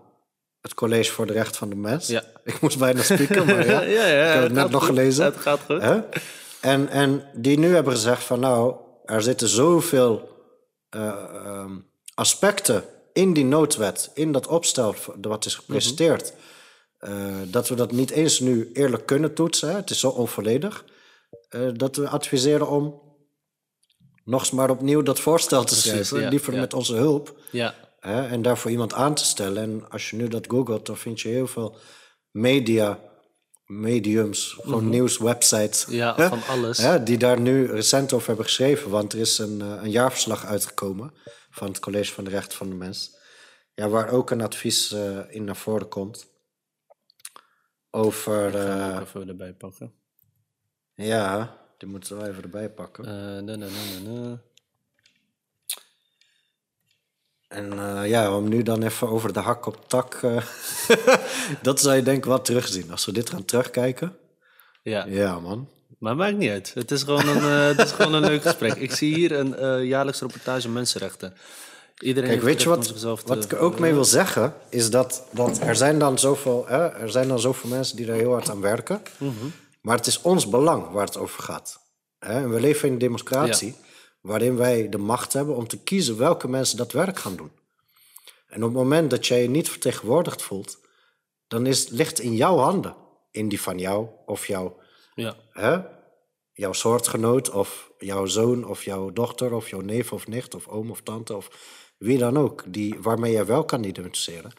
C: het College voor de Recht van de Mens.
B: Ja.
C: Ik moest bijna spieken, maar ja,
B: Ja, ja,
C: ik heb het
B: het
C: net nog
B: goed.
C: gelezen.
B: Het gaat goed.
C: Hè? En, en die nu hebben gezegd van nou, er zitten zoveel eh, ehm, aspecten in die noodwet, in dat opstel wat is gepresenteerd, eh, dat we dat niet eens nu eerlijk kunnen toetsen. Hè? Het is zo onvolledig. eh, dat we adviseren om nog eens maar opnieuw dat voorstel te
B: Precies,
C: schrijven.
B: ja,
C: liever
B: ja.
C: met onze hulp.
B: Ja,
C: Hè, en daarvoor iemand aan te stellen. En als je nu dat googelt, dan vind je heel veel media, mediums, gewoon nieuwswebsites.
B: Mhm. Ja,
C: hè,
B: van alles.
C: Hè, die daar nu recent over hebben geschreven. Want er is een, eh, een jaarverslag uitgekomen van het College van de Rechten van de Mens. Ja, waar ook een advies eh, in naar voren komt. Over,
B: we
C: eh,
B: even erbij pakken.
C: ja, die moeten wel even erbij pakken.
B: Eh, na, na, na, na, na.
C: En eh, ja, om nu dan even over de hak op tak. eh, dat zou je denk ik wel terugzien. Als we dit gaan terugkijken.
B: Ja.
C: Ja, man.
B: maar maakt niet uit. Het is gewoon een, het is gewoon een leuk gesprek. Ik zie hier een jaarlijks reportage mensenrechten. Iedereen
C: Kijk, weet je wat,
B: te-
C: wat ik ook mee wil zeggen? Is dat, dat er zijn dan zoveel, hè, er zijn dan zoveel mensen die daar heel hard aan werken.
B: Mhm.
C: Maar het is ons belang waar het over gaat. En we leven in een democratie waarin wij de macht hebben om te kiezen welke mensen dat werk gaan doen. En op het moment dat jij je niet vertegenwoordigd voelt, dan is, ligt in jouw handen. In die van jou of jou.
B: Ja,
C: Hè? jouw soortgenoot of jouw zoon of jouw dochter of jouw neef of nicht of oom of tante of wie dan ook, die, waarmee jij wel kan identificeren.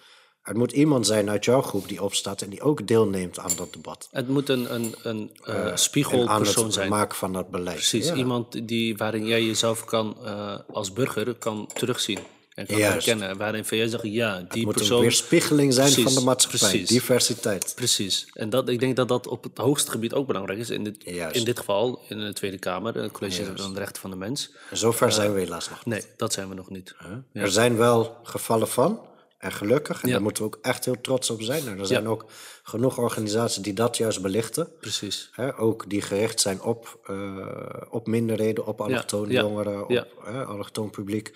C: Er moet iemand zijn uit jouw groep die opstaat en die ook deelneemt aan dat debat.
B: Het moet een, een, een eh,
C: En aan
B: spiegelpersoon
C: het
B: zijn.
C: maken van dat beleid.
B: Precies,
C: Ja.
B: iemand die, waarin jij jezelf kan, eh, als burger kan terugzien. En kan
C: Juist.
B: herkennen. Waarin jij zegt, ja, die
C: moet
B: persoon...
C: een weerspiegeling zijn van de maatschappij.
B: precies.
C: Diversiteit.
B: Precies. En dat, ik denk dat dat op het hoogste gebied ook belangrijk is. In dit,
C: Juist.
B: in dit geval, in de Tweede Kamer, het college van de rechten van de mens.
C: En zover zijn we helaas nog.
B: Nee, dat zijn we nog niet. Ja.
C: Er zijn wel gevallen van, en gelukkig, en
B: Ja.
C: daar moeten we ook echt heel trots op zijn. En er zijn
B: Ja.
C: ook genoeg organisaties die dat juist belichten.
B: Precies.
C: Hè, ook die gericht zijn op, eh, op minderheden, op allochtone
B: ja,
C: jongeren, op allochtoon publiek.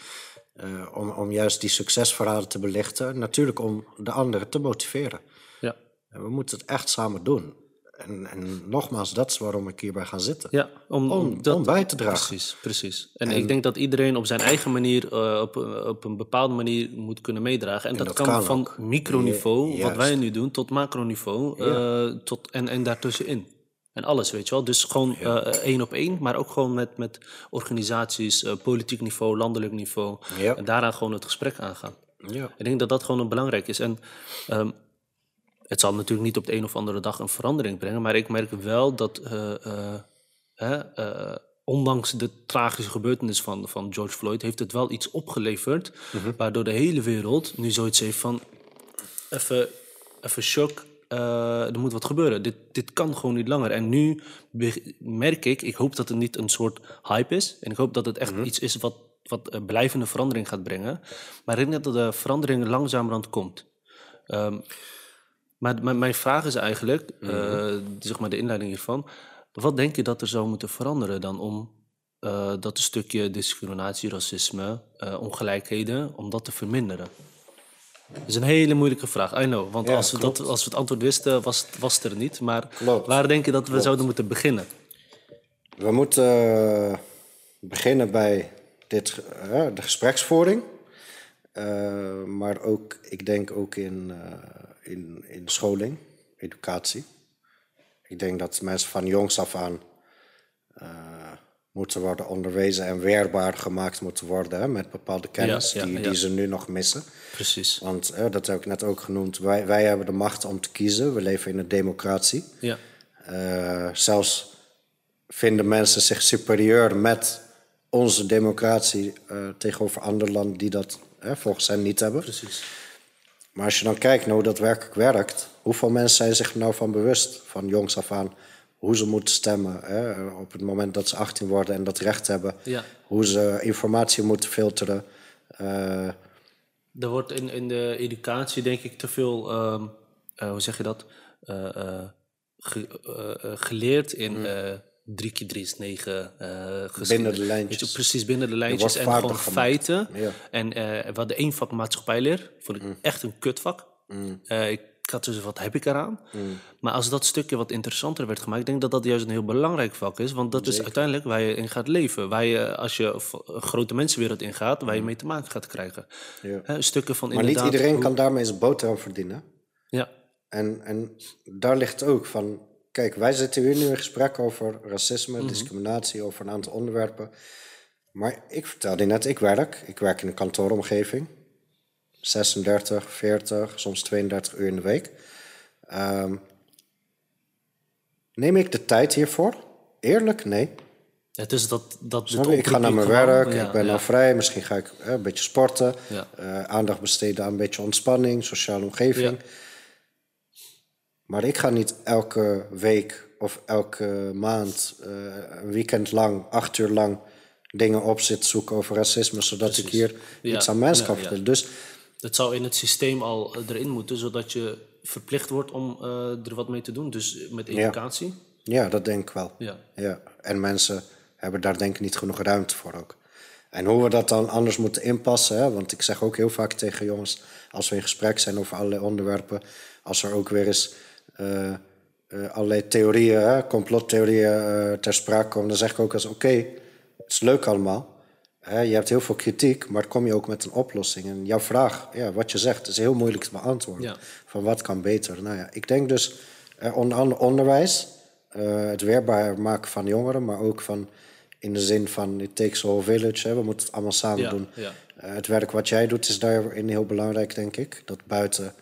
C: eh, om, om juist die succesverhalen te belichten. Natuurlijk om de anderen te motiveren.
B: Ja.
C: En we moeten het echt samen doen. En, en nogmaals, dat is waarom ik hierbij ga zitten.
B: Ja, om,
C: Om, om bij te dragen.
B: Precies, precies. En, ik denk dat iedereen op zijn eigen manier, eh, op, op een bepaalde manier moet kunnen meedragen. En, dat,
C: dat
B: kan,
C: kan
B: van microniveau,
C: Ja,
B: wat wij nu doen, tot macroniveau eh, tot, en, en daartussenin. En alles, weet je wel. Dus gewoon eh, één op één, maar ook gewoon met, met organisaties, politiek niveau, landelijk niveau. En daaraan gewoon het gesprek aangaan.
C: Ja.
B: Ik denk dat dat gewoon belangrijk is. En ehm, het zal natuurlijk niet op de een of andere dag een verandering brengen, maar ik merk wel dat, eh, eh, eh, ondanks de tragische gebeurtenis van, van George Floyd, heeft het wel iets opgeleverd, waardoor de hele wereld nu zoiets heeft van, even, even shock, er moet wat gebeuren. Dit, dit kan gewoon niet langer. En nu merk ik, ik hoop dat het niet een soort hype is. En ik hoop dat het echt iets is wat, wat blijvende verandering gaat brengen. Maar ik denk dat de verandering langzamerhand komt. Ehm, maar mijn vraag is eigenlijk, eh, zeg maar de inleiding hiervan. Wat denk je dat er zou moeten veranderen dan om eh, dat een stukje discriminatie, racisme, eh, ongelijkheden, om dat te verminderen? Dat is een hele moeilijke vraag, I know. Want
C: Ja,
B: als, we dat, als we het antwoord wisten, was, het- was het er niet. Maar
C: Klopt.
B: waar denk je dat we zouden moeten beginnen?
C: We moeten beginnen bij dit, de gespreksvoering. Maar ook, ik denk ook in, in, in scholing, educatie. Ik denk dat mensen van jongs af aan eh, moeten worden onderwezen en weerbaar gemaakt moeten worden hè, met bepaalde kennis
B: ja,
C: die,
B: ja.
C: die ze nu nog missen.
B: Precies.
C: Want dat heb ik net ook genoemd, wij, wij hebben de macht om te kiezen. We leven in een democratie.
B: Ja,
C: Eh, zelfs vinden mensen zich superieur met onze democratie eh, tegenover andere landen die dat volgens hen niet hebben.
B: precies.
C: Maar als je dan kijkt naar hoe dat werkelijk werkt, hoeveel mensen zijn zich er nou van bewust, van jongs af aan, hoe ze moeten stemmen hè, op het moment dat ze 18 worden en dat recht hebben,
B: Ja.
C: hoe ze informatie moeten filteren. Eh,
B: Er wordt in, in de educatie, denk ik, te veel, ehm, eh, hoe zeg je dat, Eh, ge- geleerd in eh drie keer drie is negen. eh,
C: Binnen de lijntjes.
B: je, precies binnen de lijntjes en gewoon
C: gemaakt.
B: feiten.
C: Ja.
B: En eh we hadden één vak maatschappijleer, vond ik echt een kutvak. Eh, ik had dus, wat heb ik eraan? Maar als dat stukje wat interessanter werd gemaakt, ik denk dat dat juist een heel belangrijk vak is. Want dat is uiteindelijk waar je in gaat leven. Waar je, als je een grote mensenwereld ingaat, waar je mee te maken gaat krijgen.
C: Ja.
B: Stukken van
C: maar niet iedereen
B: hoe-
C: kan daarmee zijn boterham verdienen.
B: Ja,
C: En, en daar ligt ook van. Kijk, wij zitten hier nu in gesprek over racisme,
B: Mhm.
C: discriminatie, over een aantal onderwerpen. Maar ik vertelde net, ik werk. Ik werk in een kantooromgeving. 36, 40, soms 32 uur in de week. Ehm, neem ik de tijd hiervoor? Eerlijk? Nee.
B: het is dat... dat
C: je? Ik ga naar mijn werk,
B: ja,
C: ik ben
B: ja.
C: vrij. Misschien ga ik eh, een beetje sporten.
B: Ja.
C: eh, aandacht besteden aan een beetje ontspanning, sociale omgeving. Maar ik ga niet elke week of elke maand, een weekend lang, acht uur lang dingen op zitten zoeken over racisme, zodat ik hier
B: Ja,
C: iets aan mensen kan vertellen. Dus
B: Het zou in het systeem al eh, erin moeten, zodat je verplicht wordt om eh, er wat mee te doen. Dus met educatie.
C: ja, dat denk ik wel.
B: Ja.
C: Ja, en mensen hebben daar denk ik niet genoeg ruimte voor ook. En hoe we dat dan anders moeten inpassen, hè? want ik zeg ook heel vaak tegen jongens, als we in gesprek zijn over allerlei onderwerpen, als er ook weer eens eh, allerlei theorieën, hè, complottheorieën eh, ter sprake komen, dan zeg ik ook eens, oké, het is leuk allemaal. Hè, je hebt heel veel kritiek, maar kom je ook met een oplossing. En jouw vraag, ja, wat je zegt, is heel moeilijk te beantwoorden.
B: Ja.
C: Van wat kan beter? Nou ja, ik denk dus, onder andere onderwijs, het weerbaar maken van jongeren, maar ook van in de zin van it takes a whole village. Hè. We moeten het allemaal samen
B: Ja,
C: doen.
B: ja.
C: Het werk wat jij doet is daarin heel belangrijk, denk ik. Dat buiten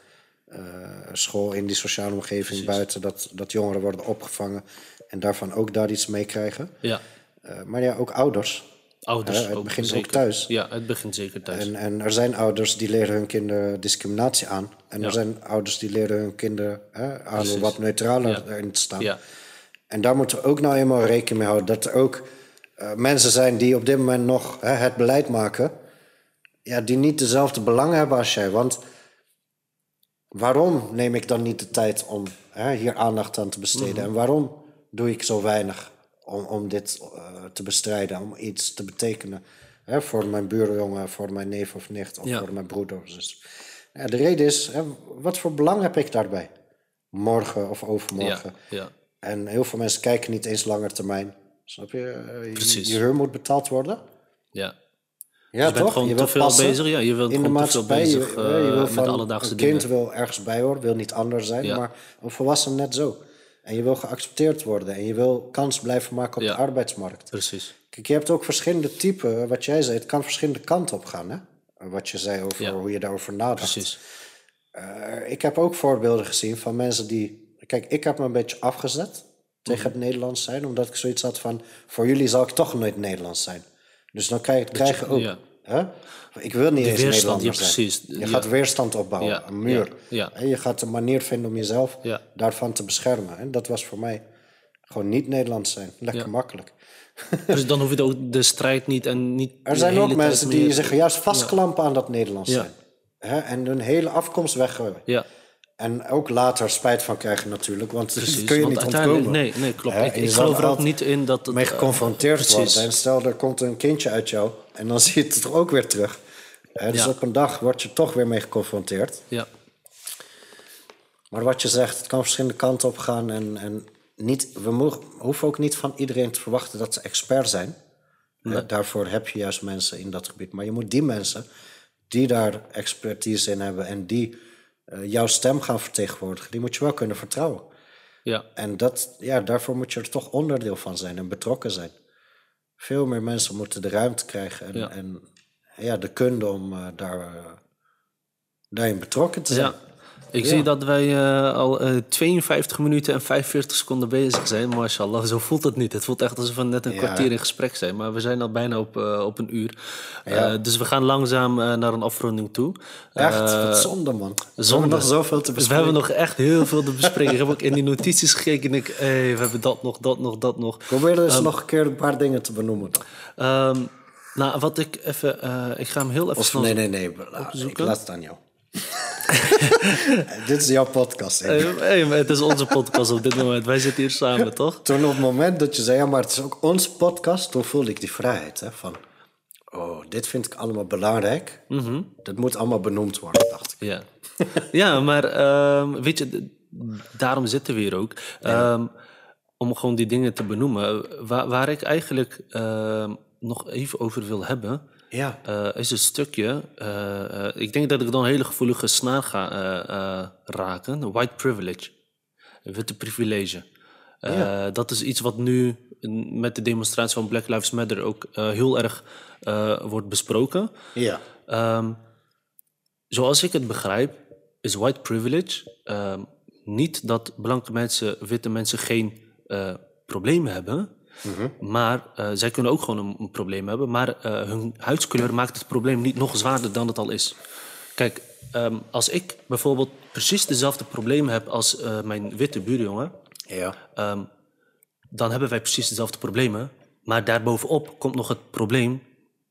C: school, in die sociale omgeving, buiten, dat, dat jongeren worden opgevangen en daarvan ook daar iets mee krijgen.
B: Ja,
C: Eh, maar ja, ook ouders.
B: ouders
C: het
B: ook
C: begint ook
B: zeker.
C: thuis.
B: Ja, het begint zeker thuis.
C: En, en er zijn ouders die leren hun kinderen discriminatie aan. En
B: Ja.
C: er zijn ouders die leren hun kinderen hè, aan om wat neutraler
B: Ja.
C: erin te staan.
B: ja,
C: En daar moeten we ook nou eenmaal rekening mee houden. Dat er ook eh, mensen zijn die op dit moment nog hè, het beleid maken. Ja, die niet dezelfde belangen hebben als jij. Want waarom neem ik dan niet de tijd om hè, hier aandacht aan te besteden?
B: Mhm.
C: En waarom doe ik zo weinig om, om dit eh, te bestrijden? Om iets te betekenen hè, voor mijn buurjongen, voor mijn neef of nicht... of
B: Ja.
C: voor mijn broeder of zus. Ja, de reden is, hè, wat voor belang heb ik daarbij? Morgen of overmorgen.
B: ja.
C: En heel veel mensen kijken niet eens langer termijn. Snap je? Eh, je? Je huur moet betaald worden.
B: ja.
C: Ja,
B: je bent gewoon te
C: wilt
B: veel bezig, ja, je bent
C: in de
B: gewoon te veel bezig,
C: je,
B: eh,
C: je wil
B: met
C: van,
B: alledaagse
C: een kind
B: dingen.
C: wil ergens bij horen, wil niet anders zijn,
B: Ja.
C: maar een volwassene net zo. En je wil geaccepteerd worden en je wil kans blijven maken op
B: Ja.
C: de arbeidsmarkt.
B: Precies.
C: Kijk, je hebt ook verschillende typen, wat jij zei, het kan verschillende kanten op gaan. Hè? Wat je zei over
B: Ja.
C: hoe je daarover nadacht.
B: Precies.
C: Eh, ik heb ook voorbeelden gezien van mensen die. Kijk, ik heb me een beetje afgezet tegen
B: Mhm.
C: het Nederlands zijn, omdat ik zoiets had van: voor jullie zal ik toch nooit Nederlands zijn. Dus dan krijg, krijg je ook.
B: ja.
C: Hè? Ik wil niet eens
B: weerstand,
C: Nederlander
B: ja,
C: zijn.
B: precies.
C: Je
B: Ja.
C: gaat weerstand opbouwen, een muur. je gaat een manier vinden om jezelf daarvan te beschermen. En dat was voor mij gewoon niet Nederlands zijn. Lekker makkelijk.
B: Dus dan hoef je ook de strijd niet en niet.
C: Er
B: de
C: zijn ook mensen die
B: meer-
C: zich juist vastklampen aan dat Nederlands zijn. Hè? En hun hele afkomst weggooien.
B: Ja,
C: En ook later spijt van krijgen natuurlijk, want dat kun je niet ontkomen.
B: Nee, nee klopt. Ik geloof er ook niet in dat het.
C: mee
B: eh,
C: geconfronteerd
B: precies.
C: wordt. En stel, er komt een kindje uit jou en dan zie je het er ook weer terug. Hè, dus
B: Ja.
C: op een dag word je toch weer mee geconfronteerd.
B: Ja,
C: Maar wat je zegt, het kan verschillende kanten op gaan. En, en niet, we mogen, hoeven ook niet van iedereen te verwachten dat ze expert zijn. Daarvoor heb je juist mensen in dat gebied. Maar je moet die mensen die daar expertise in hebben en die jouw stem gaan vertegenwoordigen, die moet je wel kunnen vertrouwen.
B: ja,
C: En dat, ja, daarvoor moet je er toch onderdeel van zijn en betrokken zijn. Veel meer mensen moeten de ruimte krijgen en
B: Ja.
C: en, ja, de kunde om eh, daar, eh, daarin betrokken te zijn.
B: ja. Ik zie dat wij eh, al eh, 52 minuten en 45 seconden bezig zijn. Mashallah, zo voelt het niet. Het voelt echt alsof we net een
C: Ja.
B: kwartier in gesprek zijn. Maar we zijn al bijna op, eh, op een uur. Dus we gaan langzaam naar een afronding toe.
C: Echt, wat zonde man.
B: Zonde.
C: nog zoveel te
B: Dus we
C: bespreken.
B: hebben nog echt heel veel te bespreken. ik heb ook in die notities gekeken en ik, hey, we hebben dat nog, dat nog, dat nog.
C: Probeer dus nog een keer een paar dingen te benoemen.
B: Ehm, nou, wat ik even, ik ga hem heel even
C: Of nee, nee, nee. Ik laat het aan jou. Dit is jouw podcast.
B: Hey, maar het is onze podcast op dit moment. Wij zitten hier samen, toch?
C: Toen op het moment dat je zei, ja, maar het is ook onze podcast, toen voelde ik die vrijheid. Hè, van, oh, dit vind ik allemaal belangrijk.
B: Mhm.
C: Dat moet allemaal benoemd worden, dacht ik.
B: Ja, ja maar ehm, weet je, daarom zitten we hier ook. Ehm, om gewoon die dingen te benoemen. Waar, waar ik eigenlijk ehm, nog even over wil hebben,
C: Ja.
B: eh, is een stukje. eh, eh, ik denk dat ik dan een hele gevoelige snaar ga raken. White privilege. Witte privilege. Dat is iets wat nu met de demonstratie van Black Lives Matter ook heel erg wordt besproken.
C: Ja.
B: Ehm, zoals ik het begrijp, is white privilege ehm, niet dat blanke mensen, witte mensen geen problemen hebben. Maar eh, zij kunnen ook gewoon een, een probleem hebben. Maar eh, hun huidskleur maakt het probleem niet nog zwaarder dan het al is. Kijk, ehm, als ik bijvoorbeeld precies dezelfde problemen heb als eh, mijn witte buurjongen,
C: Ja.
B: Ehm, dan hebben wij precies dezelfde problemen. Maar daarbovenop komt nog het probleem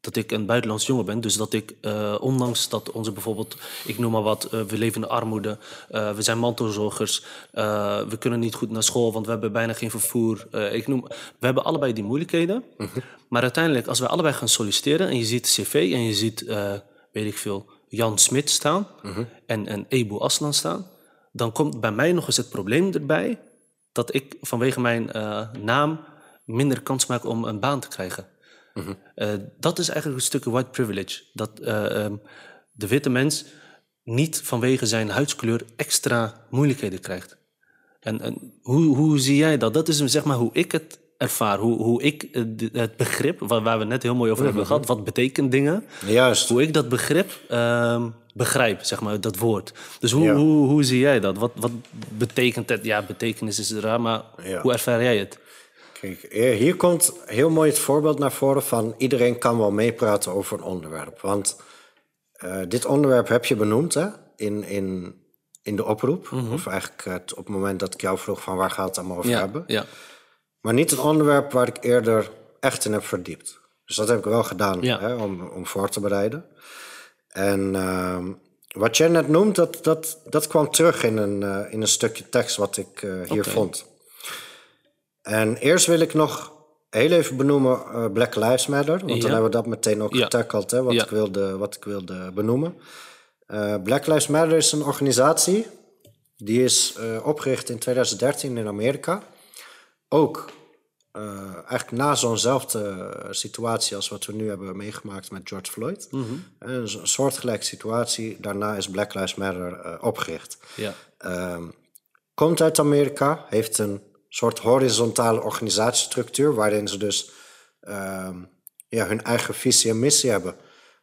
B: dat ik een buitenlands jongen ben. Dus dat ik, eh, ondanks dat onze bijvoorbeeld, ik noem maar wat, eh, we leven in armoede, eh, we zijn mantelzorgers, we kunnen niet goed naar school, want we hebben bijna geen vervoer. Ik noem, we hebben allebei die moeilijkheden. Maar uiteindelijk, als wij allebei gaan solliciteren en je ziet cv en je ziet, weet ik veel, Jan Smit staan en, en Ebu Aslan staan, dan komt bij mij nog eens het probleem erbij dat ik vanwege mijn naam minder kans maak om een baan te krijgen. Eh, dat is eigenlijk een stukje white privilege. Dat eh, ehm, de witte mens niet vanwege zijn huidskleur extra moeilijkheden krijgt. En, en hoe, hoe zie jij dat? Dat is zeg maar hoe ik het ervaar. Hoe, hoe ik eh, het begrip, waar, waar we net heel mooi over hebben gehad, wat betekent dingen?
C: Juist.
B: Hoe ik dat begrip ehm, begrijp, zeg maar, dat woord. Dus hoe,
C: Ja.
B: hoe, hoe zie jij dat? Wat, wat betekent het? Ja, betekenis is raar, maar
C: Ja.
B: hoe ervaar jij het?
C: Kijk, hier hier komt heel mooi het voorbeeld naar voren van iedereen kan wel meepraten over een onderwerp. Want eh, dit onderwerp heb je benoemd hè, in, in, in de oproep. Of eigenlijk eh, op het moment dat ik jou vroeg van waar gaat het allemaal over
B: Ja,
C: hebben.
B: ja,
C: Maar niet een onderwerp waar ik eerder echt in heb verdiept. Dus dat heb ik wel gedaan
B: Ja.
C: hè, om, om voor te bereiden. En ehm, wat jij net noemt, dat, dat, dat kwam terug in een, eh, in een stukje tekst wat ik eh, hier vond. En eerst wil ik nog heel even benoemen eh, Black Lives Matter. Want dan hebben we dat meteen ook
B: Ja.
C: getackled, hè, wat,
B: Ja.
C: ik wilde, wat ik wilde benoemen. Eh, Black Lives Matter is een organisatie die is eh, opgericht in 2013 in Amerika. Ook eigenlijk na zo'nzelfde situatie als wat we nu hebben meegemaakt met George Floyd.
B: Mhm.
C: Een soortgelijke situatie. Daarna is Black Lives Matter opgericht.
B: ja.
C: Ehm, komt uit Amerika, heeft een soort horizontale organisatiestructuur waarin ze dus ehm, ja, hun eigen visie en missie hebben.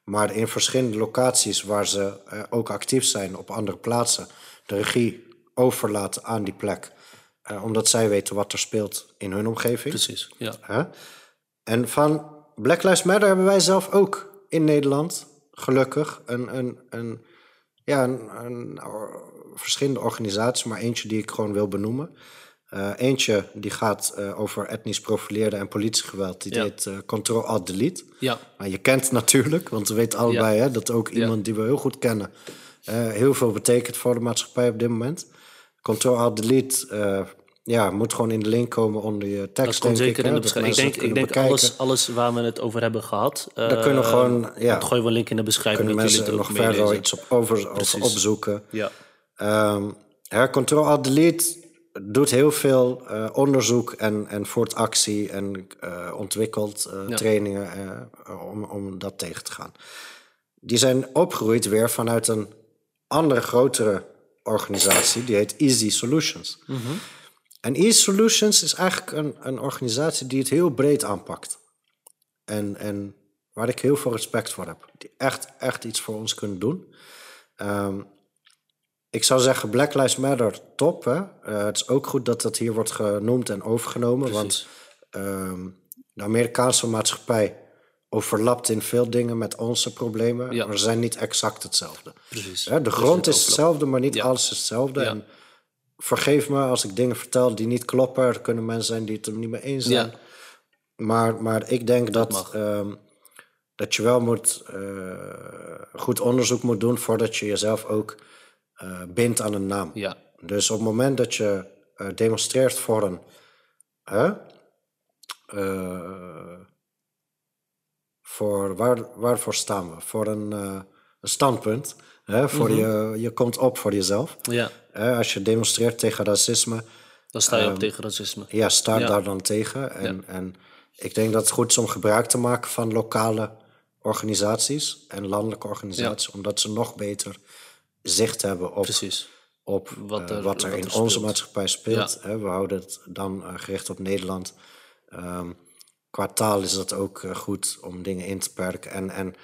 C: Maar in verschillende locaties waar ze eh, ook actief zijn op andere plaatsen, de regie overlaten aan die plek. Eh, omdat zij weten wat er speelt in hun omgeving.
B: Precies, ja.
C: En van Black Lives Matter hebben wij zelf ook in Nederland, gelukkig, een, een, een, ja, een, een or- verschillende organisaties, maar eentje die ik gewoon wil benoemen. Eh, eentje die gaat eh, over etnisch profileerde en politiegeweld. Die
B: Ja.
C: Control Alt Delete.
B: Ja,
C: Maar je kent natuurlijk, want we weten allebei hè, dat ook iemand die we heel goed kennen heel veel betekent voor de maatschappij op dit moment. Control Alt Delete ja, moet gewoon in de link komen onder je tekst.
B: dat komt zeker
C: hè,
B: in de beschrijving. Ik denk, ik denk
C: bekijken.
B: alles, alles waar we het over hebben gehad.
C: Daar kunnen we gewoon, ja.
B: gooien we een link in de beschrijving.
C: Kunnen mensen er nog verder iets op over, over opzoeken.
B: Ja,
C: Ehm ja, Control Alt Delete doet heel veel eh, onderzoek en, en voert actie en eh, ontwikkelt eh,
B: Ja.
C: trainingen om, om dat tegen te gaan. Die zijn opgegroeid weer vanuit een andere grotere organisatie, die heet Easy Solutions. En Easy Solutions is eigenlijk een, een organisatie die het heel breed aanpakt. En, en waar ik heel veel respect voor heb. Die echt, echt iets voor ons kunnen doen. Ehm, ik zou zeggen, Black Lives Matter, top. Hè? Eh, het is ook goed dat dat hier wordt genoemd en overgenomen. Want ehm, de Amerikaanse maatschappij overlapt in veel dingen met onze problemen.
B: Ja.
C: Maar ze zijn niet exact hetzelfde.
B: precies.
C: Hè, de grond is hetzelfde, maar niet
B: Ja.
C: alles is hetzelfde.
B: Ja.
C: En vergeef me als ik dingen vertel die niet kloppen. Er kunnen mensen zijn die het er niet mee eens zijn.
B: Ja.
C: Maar, maar ik denk dat,
B: mag.
C: ehm, dat je wel moet, eh, goed onderzoek moet doen voordat je jezelf ook eh, bindt aan een naam.
B: Ja,
C: Dus op het moment dat je eh, demonstreert voor een. Hè? Eh, voor, waar, waarvoor staan we? Voor een, een standpunt. Hè? Voor
B: Mhm.
C: je, je komt op voor jezelf.
B: ja.
C: Als je demonstreert tegen racisme,
B: dan sta je op tegen racisme.
C: ja, sta
B: Ja.
C: daar dan tegen. En, en ik denk dat het goed is om gebruik te maken van lokale organisaties en landelijke organisaties, omdat ze nog beter zicht hebben op,
B: Precies.
C: op
B: Wat
C: wat
B: er-
C: wat er
B: wat
C: in
B: er
C: onze maatschappij speelt. Hè, we houden het dan eh, gericht op Nederland. Ehm, qua taal is dat ook eh, goed om dingen in te perken. En, en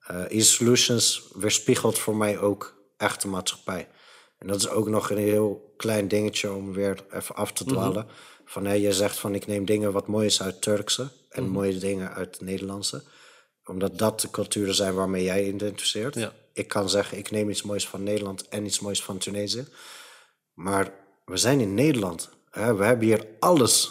C: eh e-solutions weerspiegelt voor mij ook echt de maatschappij. En dat is ook nog een heel klein dingetje om weer even af te dwalen. Van hé, je zegt van ik neem dingen wat mooi is uit Turkse en mooie dingen uit Nederlandse. Omdat dat de culturen zijn waarmee jij identificeert.
B: Ja.
C: Ik kan zeggen, ik neem iets moois van Nederland en iets moois van Tunesië. Maar we zijn in Nederland. Hè? We hebben hier alles.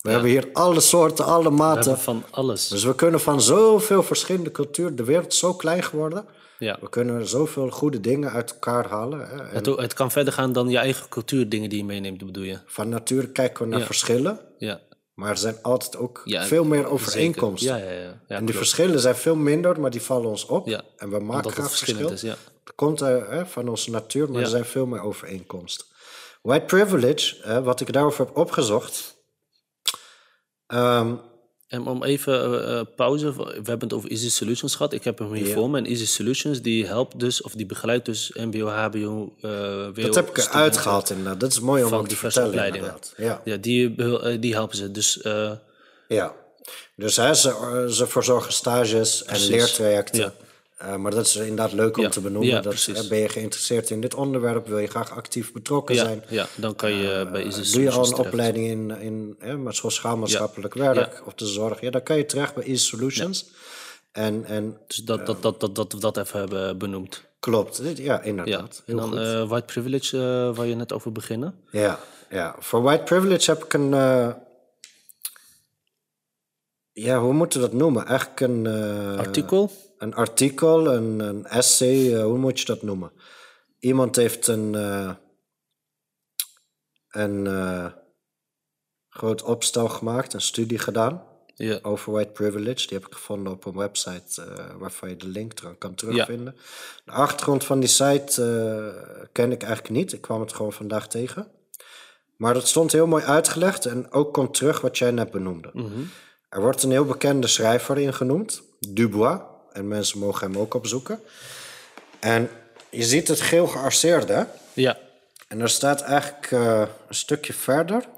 C: We hebben hier alle soorten, alle
B: We
C: maten.
B: hebben van alles.
C: Dus we kunnen van zoveel verschillende culturen... De wereld is zo klein geworden.
B: Ja.
C: We kunnen zoveel goede dingen uit elkaar halen. Hè?
B: Het, het kan verder gaan dan je eigen cultuurdingen die je meeneemt, bedoel je?
C: van nature kijken we naar
B: Ja.
C: verschillen.
B: Ja.
C: Maar er zijn altijd ook
B: Ja,
C: veel meer overeenkomsten.
B: Ja, ja,
C: en die
B: klopt.
C: verschillen zijn veel minder, maar die vallen ons op. En we maken graag verschil.
B: is, ja.
C: Dat komt eh, hè, van onze natuur, maar er zijn veel meer overeenkomsten. White privilege, wat ik daarover heb opgezocht. ehm,
B: En om even eh, eh, pauze, we hebben het over Easy Solutions gehad. Ik heb hem hier voor me. En Easy Solutions die helpt dus, of die begeleidt dus MBO, HBO, eh WO.
C: Dat heb ik eruit gehaald inderdaad. Dat is mooi om ook te vertellen inderdaad. Ja.
B: Ja, die, die helpen ze. Dus
C: ja. Dus hè, ze, ze verzorgen stages en leertrajecten.
B: Ja.
C: Eh, maar dat is inderdaad leuk om
B: Ja.
C: te benoemen.
B: Ja,
C: dat, hè, ben je geïnteresseerd in dit onderwerp? Wil je graag actief betrokken
B: ja,
C: zijn?
B: ja, dan kan je eh, bij Easy
C: Doe je al een
B: terecht.
C: opleiding in, in sociaal-maatschappelijk werk of de zorg? Ja, dan kan je terecht bij Easy Solutions. En, en
B: Dus dat, dat, dat, dat, dat we dat even hebben benoemd.
C: klopt, ja, inderdaad.
B: En dan eh, white privilege, eh, waar je net over beginnen.
C: Ja, ja. Voor white privilege heb ik een. eh, ja, hoe moeten we dat noemen? Eigenlijk een. eh,
B: Artikel.
C: Een artikel, een, een essay, eh, hoe moet je dat noemen? Iemand heeft een. eh, een eh, groot opstel gemaakt, een studie gedaan over white privilege. Die heb ik gevonden op een website waarvan je de link ter- kan terugvinden. De achtergrond van die site ken ik eigenlijk niet. Ik kwam het gewoon vandaag tegen. Maar dat stond heel mooi uitgelegd en ook komt terug wat jij net benoemde. Er wordt een heel bekende schrijver in genoemd, Dubois. En mensen mogen hem ook opzoeken. En je ziet het geel gearceerde. hè?
B: Ja.
C: En er staat eigenlijk eh, een stukje verder.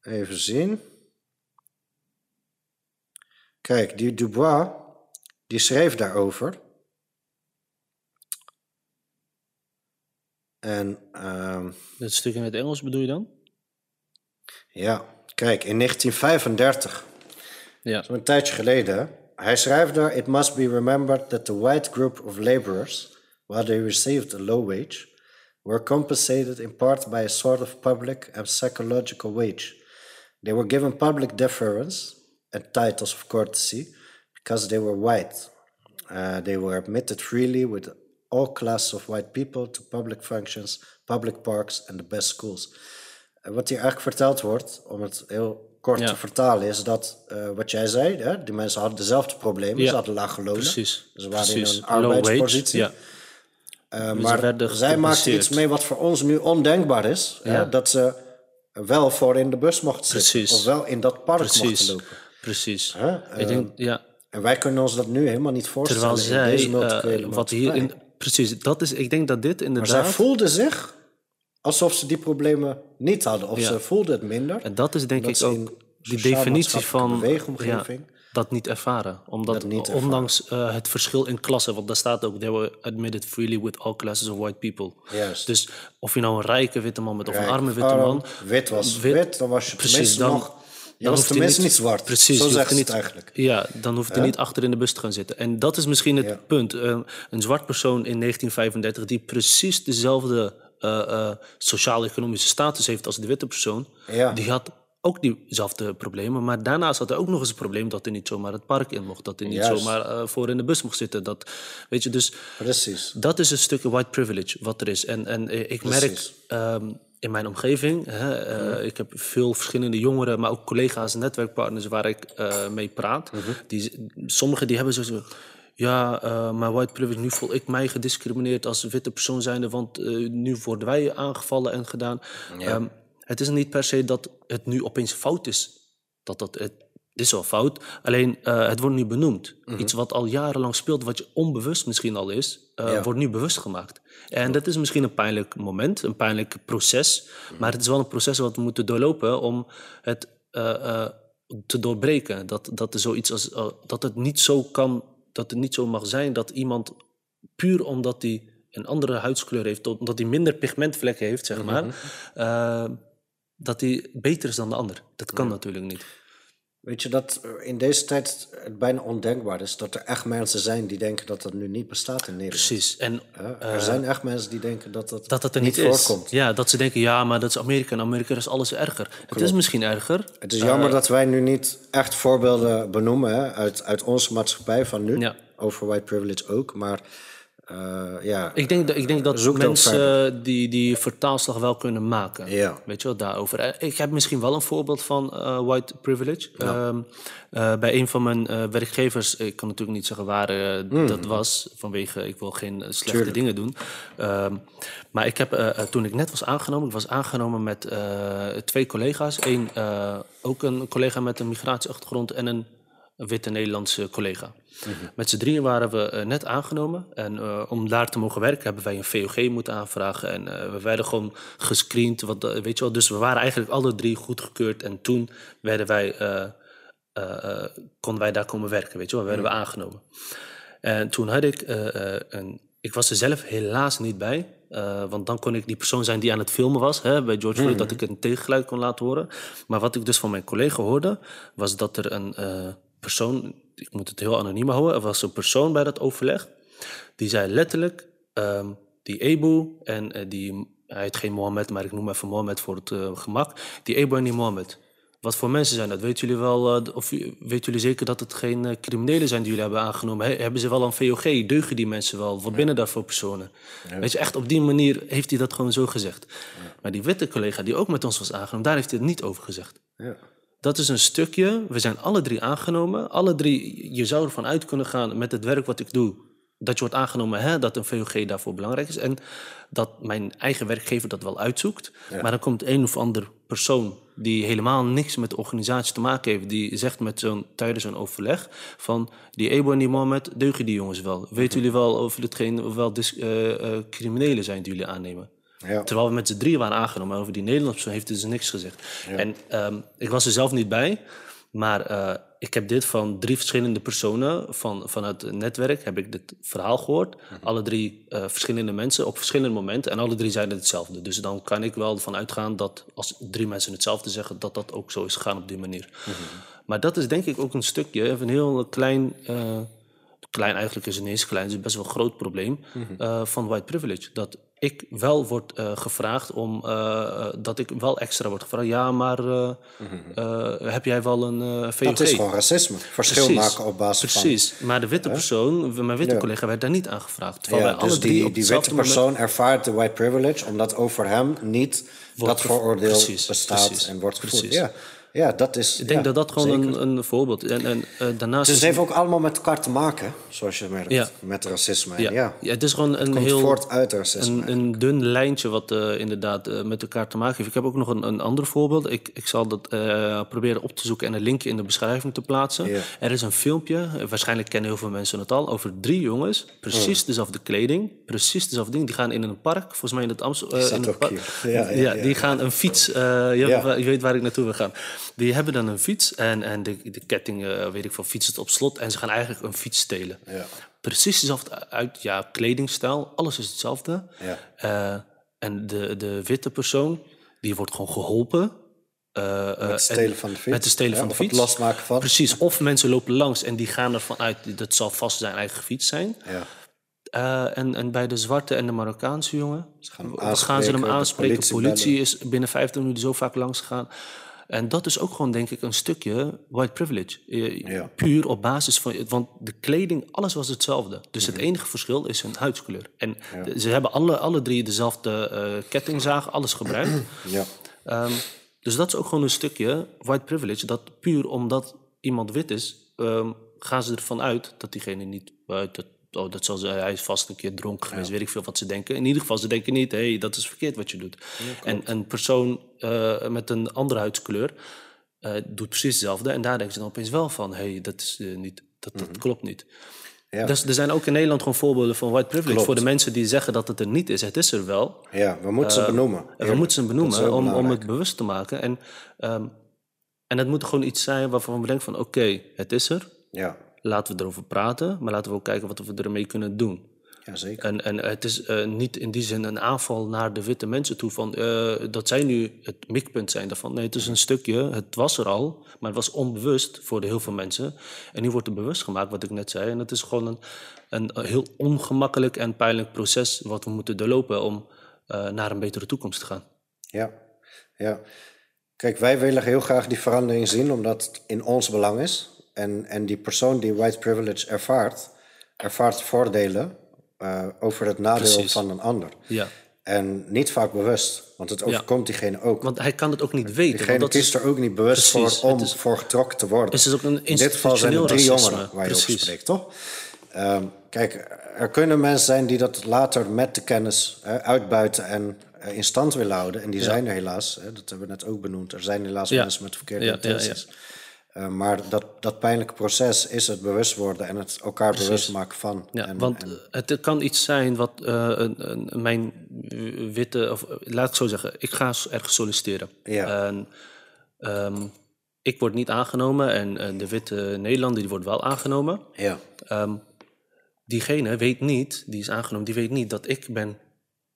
C: Even zien. Kijk, die Dubois, die schreef daarover. En ehm,
B: Dat stuk in het Engels bedoel je dan?
C: ja, kijk, in 1935
B: Ja.
C: Zo'n tijdje geleden. Hij schrijft daar: It must be remembered that the white group of laborers, while they received a low wage, were compensated in part by a sort of public and psychological wage. They were given public deference and titles of courtesy because they were white. Uh, they were admitted freely with all classes of white people to public functions, public parks and the best schools. En wat hier eigenlijk verteld wordt, om het heel kort
B: Ja.
C: te vertalen, is dat eh, wat jij zei, hè, die mensen hadden dezelfde problemen,
B: Ja.
C: ze hadden lage lonen.
B: Precies.
C: Ze waren
B: Precies.
C: in een arbeidspositie.
B: Ja.
C: Eh, maar zij maakten iets mee wat voor ons nu ondenkbaar is. Hè, dat ze wel voor in de bus mochten zitten.
B: Precies.
C: Of wel in dat park
B: Precies.
C: mochten lopen.
B: Precies.
C: Hè?
B: Ik denk, ja.
C: En wij kunnen ons dat nu helemaal niet voorstellen
B: Terwijl
C: in
B: zij,
C: deze
B: eh, wat hier in, precies, dat is, ik denk dat dit
C: Maar
B: inderdaad,
C: zij voelden zich alsof ze die problemen niet hadden. Of
B: Ja.
C: ze voelden het minder.
B: en dat is denk ik ook die definitie van ja, dat niet ervaren. Omdat,
C: Dat niet ervaren.
B: ondanks eh, het verschil in klassen, want daar staat ook, they were admitted freely with all classes of white people.
C: Juist.
B: Dus of je nou een rijke witte man bent of een arme witte man.
C: Wit was
B: wit-
C: wit, dan was je
B: Precies, dan-
C: nog... Je
B: dan
C: was tenminste niet zwart.
B: Precies,
C: Zo
B: je hoeft
C: zeggen
B: er
C: ze
B: niet,
C: het eigenlijk.
B: Ja, dan hoeft hij niet achter in de bus te gaan zitten. En dat is misschien het
C: Ja.
B: punt. Eh, een zwart persoon in 1935 die precies dezelfde eh, sociaal-economische status heeft als de witte persoon,
C: Ja.
B: die had ook diezelfde problemen. Maar daarnaast had hij ook nog eens een probleem dat hij niet zomaar het park in mocht. Dat hij niet
C: Juist.
B: zomaar eh, voor in de bus mocht zitten. Dat, weet je, dus
C: Precies.
B: dat is een stukje white privilege wat er is. En, en ik merk ehm, in mijn omgeving, hè, eh, ik heb veel verschillende jongeren, maar ook collega's en netwerkpartners waar ik mee praat. die, sommigen die hebben zo ja, eh, maar white privilege, nu voel ik mij gediscrimineerd als witte persoon zijnde, want eh, nu worden wij aangevallen en gedaan. Ehm, het is niet per se dat het nu opeens fout is. Dat dat, het is wel fout, alleen eh, het wordt nu benoemd. Iets wat al jarenlang speelt, wat je onbewust misschien al is,
C: Ja.
B: wordt nu bewust gemaakt. En dat is misschien een pijnlijk moment, een pijnlijk proces. Maar het is wel een proces wat we moeten doorlopen om het te doorbreken. Dat, dat, er zoiets als, dat het niet zo kan, dat het niet zo mag zijn dat iemand puur omdat hij een andere huidskleur heeft, omdat hij minder pigmentvlekken heeft, zeg maar, eh, dat hij beter is dan de ander. Dat kan natuurlijk niet.
C: Weet je dat er in deze tijd het bijna ondenkbaar is dat er echt mensen zijn die denken dat dat nu niet bestaat in Nederland.
B: Precies. En
C: er zijn echt mensen die denken dat dat,
B: dat het er niet,
C: voorkomt.
B: Ja, dat ze denken, ja, maar dat is Amerika en Amerika is alles erger. Het is misschien erger.
C: Het is jammer dat wij nu niet echt voorbeelden benoemen hè, uit, uit onze maatschappij van nu.
B: Ja.
C: Over white privilege ook. Maar eh, ja,
B: Ik denk, dat- ik denk dat mensen die, die vertaalslag wel kunnen maken.
C: Ja.
B: Weet je wel, daarover. Eh, Ik heb misschien wel een voorbeeld van eh, white privilege. Ehm, eh, bij een van mijn eh, werkgevers, ik kan natuurlijk niet zeggen waar eh,
C: Hmm.
B: dat was, vanwege ik wil geen eh, slechte dingen doen. Ehm, maar ik heb, eh, eh, toen ik net was aangenomen, ik was aangenomen met eh, twee collega's. Eén, eh, ook een collega met een migratieachtergrond en een een witte Nederlandse collega. Met z'n drieën waren we eh, net aangenomen. En eh, om daar te mogen werken hebben wij een VOG moeten aanvragen. En eh, we werden gewoon gescreend. Wat, weet je wel? Dus we waren eigenlijk alle drie goedgekeurd. En toen werden wij, konden wij daar komen werken. Weet je wel? werden we aangenomen. En toen had ik een. Ik was er zelf helaas niet bij. want dan kon ik die persoon zijn die aan het filmen was. Hè, bij George Floyd, dat ik een tegengeluid kon laten horen. Maar wat ik dus van mijn collega hoorde, was dat er een persoon. Ik moet het heel anoniem houden. Er was een persoon bij dat overleg. Die zei letterlijk. ehm, die Ebu en eh, die. Hij heet geen Mohammed, maar ik noem even Mohammed voor het eh, gemak. Die Ebu en die Mohammed. Wat voor mensen zijn dat? Weten jullie wel, eh, of weten jullie zeker dat het geen criminelen zijn die jullie hebben aangenomen? He- hebben ze wel een VOG? Deugen die mensen wel? Wat binnen daar voor personen? Weet je, echt op die manier heeft hij dat gewoon zo gezegd. Maar die witte collega die ook met ons was aangenomen, daar heeft hij het niet over gezegd.
C: ja.
B: Dat is een stukje, we zijn alle drie aangenomen. Alle drie, je zou ervan uit kunnen gaan met het werk wat ik doe, dat je wordt aangenomen, hè, dat een VOG daarvoor belangrijk is. En dat mijn eigen werkgever dat wel uitzoekt. Maar dan komt een of ander persoon die helemaal niks met de organisatie te maken heeft, die zegt met zo'n, tijdens zo'n overleg van die Ebo en die Mohammed, deugen die jongens wel? Weten jullie wel of het geen of wel dis- eh, eh, criminelen zijn die jullie aannemen?
C: Ja.
B: Terwijl we met z'n drieën waren aangenomen. Over die Nederlandse persoon heeft dus niks gezegd. En ehm, ik was er zelf niet bij. Maar eh, ik heb dit van drie verschillende personen van, vanuit het netwerk. Heb ik dit verhaal gehoord. Alle drie eh, verschillende mensen op verschillende momenten. En alle drie zeiden hetzelfde. Dus dan kan ik wel ervan uitgaan dat als drie mensen hetzelfde zeggen... dat dat ook zo is gegaan op die manier. Maar dat is denk ik ook een stukje, even een heel klein... eh, klein eigenlijk is het niet eens klein, het is best wel een groot probleem eh, van white privilege. Dat ik wel word eh, gevraagd om, eh, dat ik wel extra word gevraagd. Ja, maar eh, heb jij wel een VOG?
C: Dat is gewoon racisme. Verschil
B: Precies.
C: maken op basis van...
B: Precies, maar de witte persoon, mijn witte
C: Ja.
B: collega, werd daar niet aan gevraagd. Terwijl
C: Ja,
B: wij alle
C: dus
B: drie
C: die, die witte
B: moment-
C: persoon ervaart de white privilege, omdat over hem niet dat vooroordeel
B: precies,
C: bestaat
B: precies,
C: en wordt gevoerd.
B: precies.
C: Ja, ja, dat is.
B: Ik denk
C: ja,
B: dat dat gewoon een, een voorbeeld is. En, en eh, daarnaast
C: Dus het heeft ook allemaal met elkaar te maken, zoals je merkt,
B: Ja.
C: met racisme. En
B: ja,
C: Ja.
B: ja, het is gewoon een heel...
C: voort uit racisme.
B: Een, een dun lijntje wat eh, inderdaad eh, met elkaar te maken heeft. Ik heb ook nog een, een ander voorbeeld. Ik, ik zal dat proberen op te zoeken en een linkje in de beschrijving te plaatsen. Er is een filmpje, waarschijnlijk kennen heel veel mensen het al, over drie jongens. Precies
C: Oh.
B: dezelfde kleding, precies dezelfde ding. Die gaan in een park, volgens mij in het Amsterdam.
C: Ja,
B: die gaan een fiets. je,
C: Ja.
B: je weet waar ik naartoe wil gaan. Die hebben dan een fiets en, en de, de ketting, eh, weet ik veel, fiets het op slot. En ze gaan eigenlijk een fiets stelen.
C: Ja.
B: Precies dezelfde uit, ja, kledingstijl, alles is hetzelfde.
C: Ja.
B: Eh, en de, de witte persoon, die wordt gewoon geholpen. eh,
C: Met het stelen
B: en-
C: van de fiets.
B: Met het stelen
C: Ja,
B: van de
C: of het
B: fiets.
C: losmaken van.
B: Precies, of mensen lopen langs en die gaan ervan uit, dat zal vast zijn eigen fiets zijn.
C: Ja.
B: En, en bij de zwarte en de Marokkaanse jongen
C: gaan
B: w- gaan ze hem
C: aanspreken, de politie
B: Politie, is binnen 15 minuten zo vaak langs gegaan. En dat is ook gewoon, denk ik, een stukje white privilege.
C: Ja.
B: Puur op basis van... Want de kleding, alles was hetzelfde. Dus het enige verschil is hun huidskleur. En ze hebben alle, alle drie dezelfde eh kettingzaag, alles gebruikt.
C: Ja.
B: Ehm, dus dat is ook gewoon een stukje white privilege. Dat puur omdat iemand wit is, ehm, gaan ze ervan uit dat diegene niet uit dat, oh, dat zal ze, hij is vast een keer dronken geweest, weet ik veel wat ze denken. In ieder geval, ze denken niet, hé, hey, dat is verkeerd wat je doet. en een persoon eh, met een andere huidskleur eh, doet precies hetzelfde. En daar denken ze dan opeens wel van, hé, hey, dat, is, eh, niet, dat, dat klopt niet.
C: Ja.
B: Dus er zijn ook in Nederland gewoon voorbeelden van white privilege.
C: Klopt.
B: Voor de mensen die zeggen dat het er niet is. Het is er wel.
C: ja, we moeten ze benoemen.
B: En we moeten ze benoemen om, om het bewust te maken. En, ehm, en het moet gewoon iets zijn waarvan we denken van... oké, het is er,
C: Ja.
B: Laten we erover praten... maar laten we ook kijken wat we ermee kunnen doen.
C: ja, zeker.
B: En, en het is eh, niet in die zin een aanval naar de witte mensen toe... Van, eh, dat zij nu het mikpunt zijn daarvan. Nee, het is een stukje, het was er al... maar het was onbewust voor de heel veel mensen. En nu wordt het bewust gemaakt, wat ik net zei. En het is gewoon een, een heel ongemakkelijk en pijnlijk proces... wat we moeten doorlopen om eh, naar een betere toekomst te gaan.
C: Ja, ja. Kijk, wij willen heel graag die verandering zien, omdat het in ons belang is. En, en die persoon die white privilege ervaart, ervaart voordelen eh, over het nadeel
B: Precies.
C: van een ander.
B: Ja.
C: En niet vaak bewust, want het overkomt diegene ook.
B: Want hij kan het ook niet weten.
C: Diegene
B: want dat
C: kiest
B: is,
C: er ook niet bewust
B: Precies,
C: voor om
B: is-
C: voor getrokken te worden.
B: het is ook een
C: In dit geval zijn er drie jongeren waar je over spreekt, toch? Ehm, kijk, er kunnen mensen zijn die dat later met de kennis uitbuiten en eh, in stand willen houden. En die zijn er helaas, hè, dat hebben we net ook benoemd. Er zijn helaas
B: Ja.
C: mensen met verkeerde
B: Ja, ja, ja.
C: intenties. Eh, maar dat, dat pijnlijke proces is het bewust worden en het elkaar bewust maken van.
B: Ja,
C: en,
B: want
C: en-
B: eh, het kan iets zijn wat eh, een, een, mijn witte, of laat ik zo zeggen, ik ga ergens solliciteren.
C: Ja.
B: En ehm, ik word niet aangenomen en de witte Nederlander die wordt wel aangenomen.
C: ja,
B: Ehm, diegene weet niet, die is aangenomen, die weet niet dat ik ben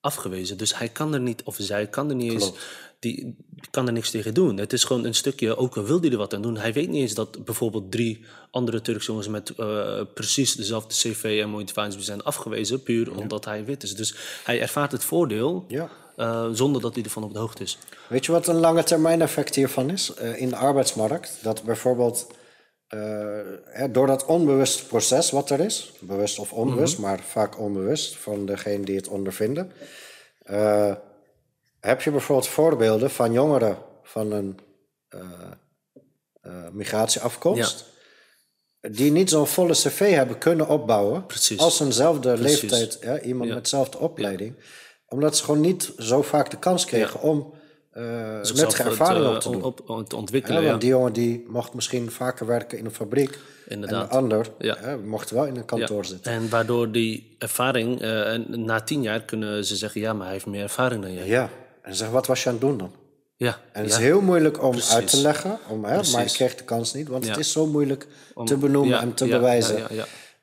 B: afgewezen. Dus hij kan er niet, of zij kan er niet eens, die, kan er niks tegen doen. Het is gewoon een stukje, ook al wil hij er wat aan doen, hij weet niet eens dat bijvoorbeeld drie andere Turkse jongens met eh, precies dezelfde cv en motivatie zijn afgewezen, puur omdat hij wit is. Dus hij ervaart het voordeel
C: Ja.
B: eh, zonder dat hij ervan op de hoogte is.
C: Weet je wat een lange termijn effect hiervan is? Eh, in de arbeidsmarkt, dat bijvoorbeeld door dat onbewuste proces wat er is, bewust of onbewust, maar vaak onbewust van degene die het ondervinden, eh, heb je bijvoorbeeld voorbeelden van jongeren van een eh, eh, migratieafkomst. Die niet zo'n volle cv hebben kunnen opbouwen
B: Precies.
C: als eenzelfde
B: Precies.
C: leeftijd, ja, iemand
B: Ja.
C: met dezelfde opleiding. Omdat ze gewoon niet zo vaak de kans kregen om eh nuttige ervaring
B: te,
C: op te doen.
B: op, op- te
C: Ja,
B: ontwikkelen.
C: want
B: ja.
C: die jongen die mocht misschien vaker werken in een fabriek.
B: Inderdaad.
C: En de ander
B: Ja.
C: hè, mocht wel in een kantoor
B: Ja,
C: zitten.
B: En waardoor die ervaring, eh, na tien jaar kunnen ze zeggen, ja, maar hij heeft meer ervaring dan jij.
C: Ja. En zeg, wat was je aan het doen dan?
B: Ja,
C: En het
B: ja.
C: is heel moeilijk om
B: Precies.
C: uit te leggen, om, hè, maar ik
B: Precies.
C: kreeg de kans niet. Want
B: Ja.
C: het is zo moeilijk
B: Om-
C: te benoemen en te
B: ja,
C: bewijzen.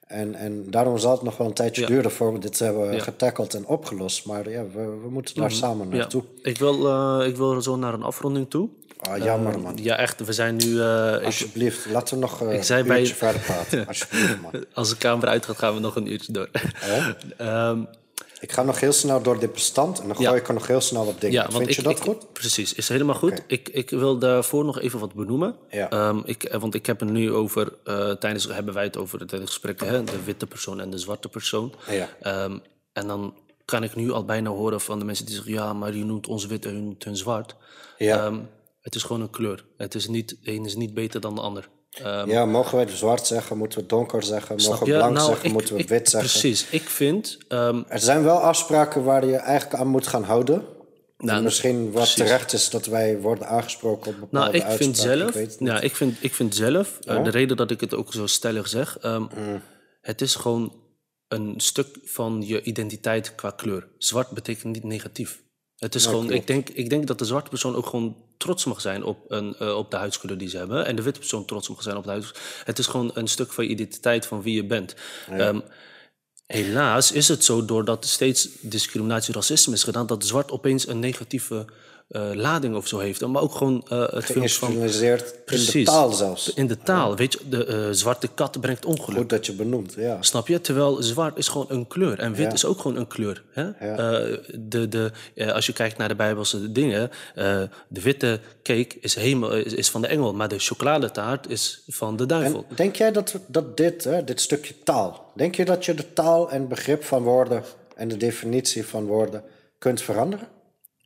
C: En, en daarom zal het nog wel een tijdje
B: Ja.
C: duren voor we dit hebben
B: Ja.
C: getackled en opgelost. Maar ja, we, we moeten daar samen naartoe.
B: Ja. Ik, wil, eh, ik wil zo naar een afronding toe.
C: Ah, jammer man.
B: Ja, echt, we zijn nu... eh, ik,
C: Alsjeblieft, laten we nog eh, een
B: bij-
C: uurtje verder praten. Alsjeblieft man.
B: als de camera uitgaat, gaan we nog een uurtje door. Ehm,
C: Ik ga nog heel snel door dit bestand en dan
B: Ja.
C: gooi ik er nog heel snel wat dingen.
B: ja, want
C: Vind
B: ik,
C: je dat
B: ik-
C: goed?
B: Precies, is helemaal goed. Ik, ik wil daarvoor nog even wat benoemen.
C: Ja.
B: Ehm, ik, want ik heb het nu over, eh, tijdens hebben wij het over het gesprek, hè, de witte persoon en de zwarte persoon.
C: Ja.
B: Ehm, en dan kan ik nu al bijna horen van de mensen die zeggen, ja, maar je noemt ons wit en je noemt hun zwart.
C: Ja.
B: Ehm, het is gewoon een kleur. Het is niet, de een is niet beter dan de ander. Ehm,
C: Ja, mogen wij zwart zeggen? Moeten we donker zeggen? Mogen we blank
B: Nou,
C: zeggen?
B: ik-
C: Moeten we
B: ik-
C: wit zeggen?
B: Precies. Ik vind, ehm,
C: Er zijn wel afspraken waar je eigenlijk aan moet gaan houden.
B: Nou,
C: En misschien wat
B: precies.
C: terecht is dat wij worden aangesproken op bepaalde
B: Nou, ik vind zelf,
C: Ik
B: ja, ik vind, ik vind zelf eh, de reden dat ik het ook zo stellig zeg, ehm, het is gewoon een stuk van je identiteit qua kleur. Zwart betekent niet negatief. Het is gewoon, ik denk, ik denk dat de zwarte persoon ook gewoon trots mag zijn op, een, eh, op de huidskleur die ze hebben. En de witte persoon trots mag zijn op de huidskleur. Het is gewoon een stuk van je identiteit van wie je bent. Ehm, helaas is het zo, doordat er steeds discriminatie, racisme is gedaan, dat zwart opeens een negatieve eh, lading of zo heeft. Maar ook gewoon eh, het films van...
C: Geïnstrumentaliseerd in de taal zelfs.
B: In de taal, weet je, de eh, zwarte kat brengt ongeluk.
C: Goed dat je benoemt, ja.
B: Snap je? Terwijl zwart is gewoon een kleur en wit is ook gewoon een kleur. Hè? De, de, als je kijkt naar de Bijbelse dingen, de witte cake is, hemel, is, is van de engel, maar de chocoladetaart is van de duivel.
C: En denk jij dat, dat dit, hè, dit stukje taal, denk je dat je de taal en begrip van woorden en de definitie van woorden kunt veranderen?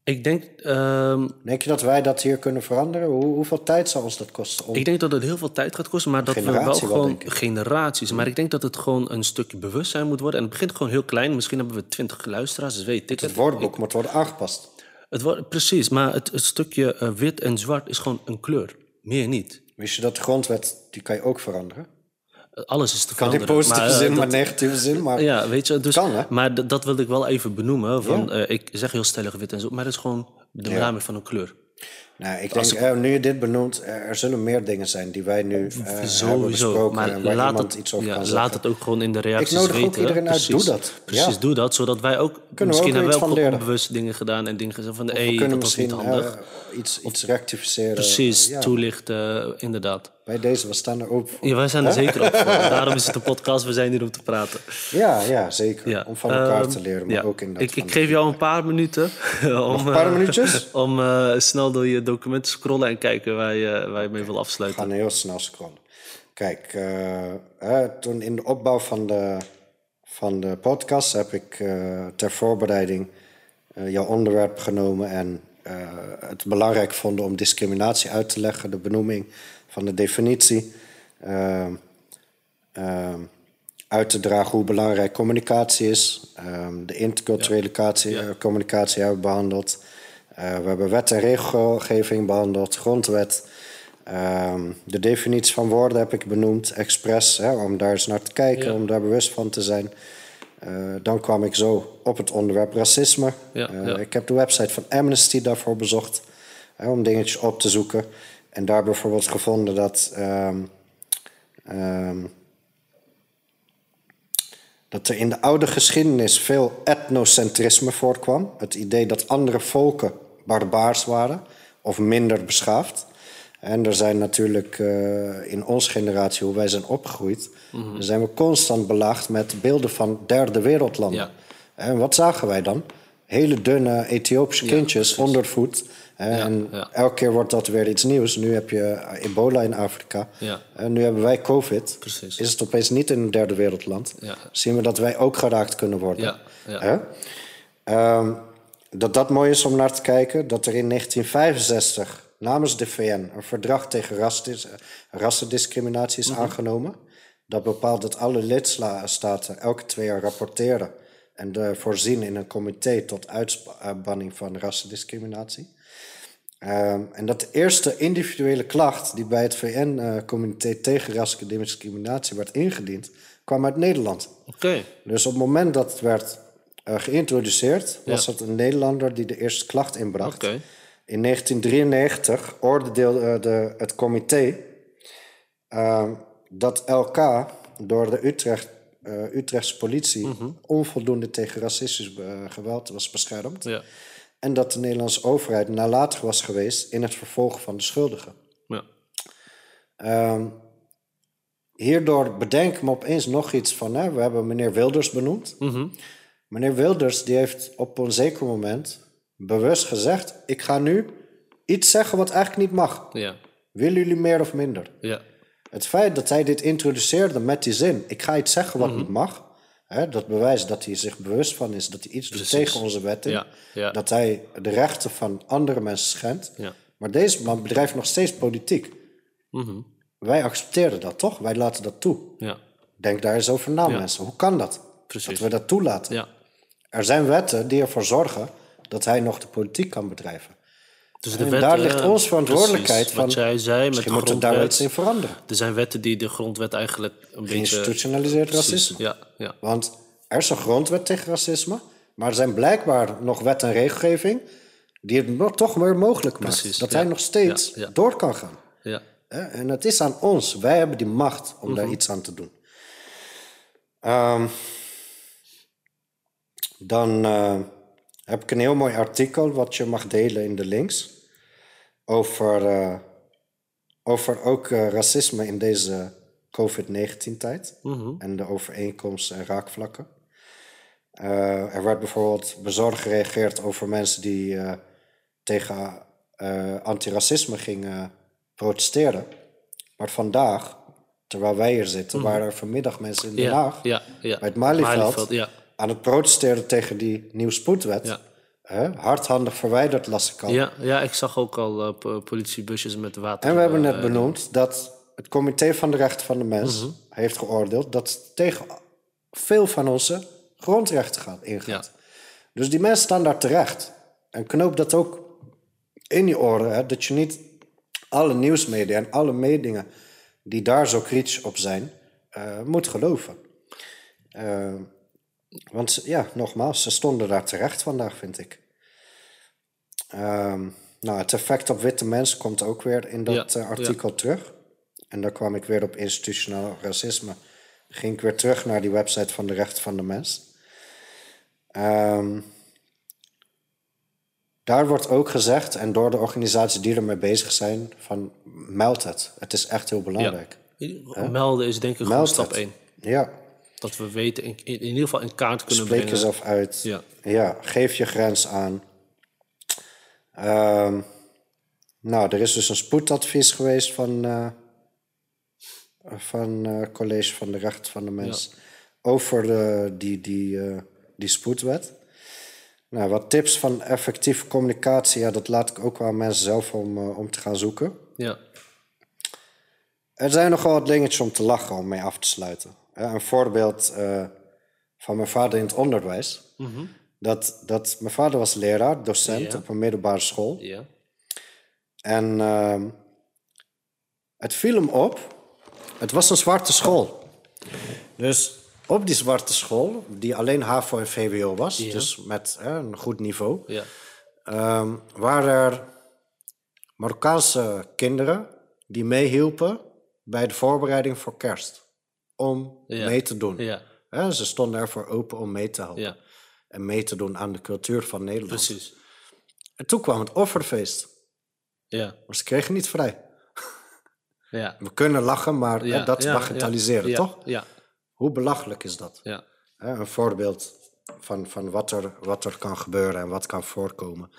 B: Ik denk, ehm,
C: Denk je dat wij dat hier kunnen veranderen? Hoe, hoeveel tijd zal ons dat kosten? Om...
B: ik denk dat het heel veel tijd gaat kosten, maar dat we wel gewoon
C: ik.
B: generaties. Maar ik denk dat het gewoon een stukje bewustzijn moet worden. En het begint gewoon heel klein. Misschien hebben we twintig luisteraars, dat weet ik.
C: Het woordenboek moet worden aangepast.
B: Het wordt, precies, maar het, het stukje eh, wit en zwart is gewoon een kleur. Meer niet.
C: Wist je dat de grondwet, die kan je ook veranderen?
B: Alles is te
C: Kan in
B: veranderen.
C: positieve
B: maar, eh,
C: zin, maar
B: dat-
C: negatieve zin. Maar
B: Ja, weet je, dus,
C: Kan, hè?
B: maar dat wilde ik wel even benoemen. Van, eh, ik zeg heel stellig wit en zo, maar het is gewoon de benaming van een kleur.
C: Nou, ik denk, eh, nu je dit benoemt, er, er zullen meer dingen zijn die wij nu eh, hebben
B: Sowieso,
C: besproken
B: maar laat het,
C: iets over
B: ja, laat
C: zeggen.
B: het ook gewoon in de reacties
C: nodig ook
B: weten.
C: iedereen uit, doe dat.
B: Precies,
C: Ja.
B: doe dat, zodat wij ook...
C: we
B: misschien
C: ook
B: hebben we ook onbewust dingen gedaan en dingen gezegd van... Hé,
C: kunnen
B: dat was niet
C: misschien
B: handig.
C: eh, iets, iets rectificeren.
B: Precies,
C: Ja,
B: toelichten, inderdaad.
C: bij deze, we staan er ook voor.
B: Ja, wij zijn er zeker op voor. Daarom is het een podcast, we zijn hier om te praten.
C: Ja, ja, zeker.
B: Ja.
C: Om van elkaar
B: Ehm,
C: te leren, maar ook in dat
B: Ik, ik
C: de-
B: geef jou een paar minuten om,
C: een paar
B: eh,
C: minuutjes?
B: om eh, snel door je documenten te scrollen en kijken waar je, waar je mee wil
C: We
B: afsluiten.
C: gaan heel snel scrollen. Kijk, eh, hè, toen in de opbouw van de, van de podcast heb ik eh, ter voorbereiding eh, jouw onderwerp genomen en het belangrijk vonden om discriminatie uit te leggen, de benoeming van de definitie, uit te dragen hoe belangrijk communicatie is, de interculturele communicatie, communicatie hebben we behandeld. Eh, we hebben wet en regelgeving behandeld, grondwet. Ehm, de definitie van woorden heb ik benoemd, expres, hè, om daar eens naar te kijken,
B: Ja.
C: om daar bewust van te zijn. Eh, dan kwam ik zo op het onderwerp racisme.
B: Ja,
C: Eh,
B: ja.
C: Ik heb de website van Amnesty daarvoor bezocht, hè, om dingetjes op te zoeken. En daar bijvoorbeeld gevonden dat, ehm, ehm, dat er in de oude geschiedenis veel etnocentrisme voorkwam. Het idee dat andere volken barbaars waren of minder beschaafd. En er zijn natuurlijk eh, in onze generatie, hoe wij zijn opgegroeid,
B: Mhm.
C: zijn we constant belaagd met beelden van derde wereldlanden.
B: Ja.
C: En wat zagen wij dan? Hele dunne Ethiopische kindjes onder voet.
B: Ja,
C: en
B: ja.
C: elke keer wordt dat weer iets nieuws. Nu heb je ebola in Afrika.
B: Ja.
C: En nu hebben wij COVID.
B: Precies.
C: Is het opeens niet in een derde wereldland?
B: Ja.
C: Zien we dat wij ook geraakt kunnen worden?
B: Ja, ja.
C: Dat dat mooi is om naar te kijken. Dat er in 1965 namens de VN een verdrag tegen rasdis- rassendiscriminatie is
B: Mhm.
C: aangenomen. Dat bepaalt dat alle lidstaten elke twee jaar rapporteren en de voorzien in een comité tot uitbanning van rassendiscriminatie. Ehm, en dat de eerste individuele klacht die bij het VN-comité tegen rassendiscriminatie werd ingediend, kwam uit Nederland.
B: Oké.
C: Dus op het moment dat het werd eh, geïntroduceerd, was
B: Ja.
C: het een Nederlander die de eerste klacht inbracht. In 1993 oordeelde eh, de, het comité eh, dat LK door de Utrecht, eh, Utrechtse politie
B: Mhm.
C: onvoldoende tegen racistisch geweld was beschermd.
B: Ja.
C: En dat de Nederlandse overheid nalatig was geweest in het vervolgen van de schuldigen.
B: Ja.
C: Ehm, hierdoor bedenk ik me opeens nog iets van, hè, we hebben meneer Wilders benoemd. Meneer Wilders die heeft op een zeker moment bewust gezegd, ik ga nu iets zeggen wat eigenlijk niet mag.
B: Ja.
C: Willen jullie meer of minder?
B: Ja.
C: Het feit dat hij dit introduceerde met die zin, ik ga iets zeggen wat
B: Mhm.
C: niet mag, hè, dat bewijst dat hij zich bewust van is dat hij iets doet tegen onze wet in.
B: Ja, ja.
C: Dat hij de rechten van andere mensen schendt.
B: Ja.
C: Maar deze man bedrijft nog steeds politiek.
B: Mhm.
C: Wij accepteren dat toch? Wij laten dat toe.
B: Ja.
C: Denk daar eens over na, mensen. Hoe kan dat?
B: Precies.
C: Dat we dat toelaten. Er zijn wetten die ervoor zorgen dat hij nog de politiek kan bedrijven.
B: Dus de
C: En
B: wetten,
C: daar ligt onze verantwoordelijkheid
B: precies,
C: van.
B: Wat jij zei met de
C: Misschien moeten we daar iets in veranderen.
B: Er zijn wetten die de grondwet eigenlijk een beetje...
C: Geïnstitutionaliseerd racisme.
B: Ja, ja.
C: Want er is een grondwet tegen racisme, maar er zijn blijkbaar nog wet en regelgeving die het nog toch weer mogelijk maakt.
B: Precies,
C: dat
B: ja.
C: hij nog steeds
B: Ja, ja.
C: door kan gaan.
B: ja.
C: En het is aan ons. Wij hebben die macht om
B: Mhm.
C: daar iets aan te doen. Ehm, dan eh, heb ik een heel mooi artikel wat je mag delen in de links. Over, eh, over ook eh, racisme in deze COVID-19-tijd. En de overeenkomsten en raakvlakken. Er werd bijvoorbeeld bezorgd gereageerd over mensen die tegen antiracisme gingen protesteren. Maar vandaag, terwijl wij hier zitten, waren er vanmiddag mensen in Den
B: Ja,
C: Haag,
B: ja, ja.
C: bij het Malieveld,
B: Malieveld, ja.
C: Aan het protesteren tegen die nieuwe spoedwet.
B: Ja.
C: Hè, hardhandig verwijderd, las ik al.
B: Ja, ja, ik zag ook al eh, po- politiebusjes met water.
C: En we hebben
B: eh,
C: net benoemd dat het Comité van de Rechten van de Mens
B: Mhm.
C: heeft geoordeeld dat het tegen veel van onze grondrechten gaat, ingaat. Dus die mensen staan daar terecht. En knoop dat ook in je oren, hè, dat je niet alle nieuwsmedia en alle media die daar zo kritisch op zijn, eh, moet geloven. Eh, want ja, nogmaals, ze stonden daar terecht vandaag, vind ik. Ehm, nou, het effect op witte mensen komt ook weer in dat
B: Ja,
C: eh, artikel terug. En daar kwam ik weer op institutioneel racisme. Ging ik weer terug naar die website van de Rechten van de Mens. Ehm, daar wordt ook gezegd, en door de organisaties die ermee bezig zijn, van meld het. Het is echt heel belangrijk.
B: Ja. Melden is denk ik gewoon stap
C: het.
B: 1.
C: Ja,
B: Dat we weten, in, in ieder geval in kaart kunnen
C: spreek
B: brengen.
C: jezelf uit.
B: Ja.
C: ja, geef je grens aan. Ehm, nou, er is dus een spoedadvies geweest van, eh van eh, College van de Rechten van de Mens. over de, die, die, eh, die spoedwet. Nou, wat tips van effectieve communicatie, ja, dat laat ik ook wel aan mensen zelf om, om te gaan zoeken.
B: Ja.
C: Er zijn nogal wat dingetjes om te lachen om mee af te sluiten. Ja, een voorbeeld eh, van mijn vader in het onderwijs. dat, dat, mijn vader was leraar, docent
B: Ja.
C: op een middelbare school.
B: Ja.
C: En ehm, het viel hem op, het was een zwarte school. Dus op die zwarte school, die alleen HAVO en VWO was, dus met hè, een goed niveau,
B: Ja.
C: ehm, waren er Marokkaanse kinderen die meehielpen bij de voorbereiding voor kerst. Om
B: Ja.
C: mee te doen.
B: Ja.
C: Ze stonden ervoor open om mee te helpen.
B: Ja.
C: En mee te doen aan de cultuur van Nederland.
B: Precies.
C: En toen kwam het offerfeest.
B: Ja.
C: Maar ze kregen niet vrij.
B: Ja.
C: We kunnen lachen, maar dat
B: ja,
C: bagatelliseren,
B: ja,
C: toch?
B: Ja.
C: Hoe belachelijk is dat?
B: Ja.
C: Een voorbeeld van, van wat, er, wat er kan gebeuren en wat kan voorkomen.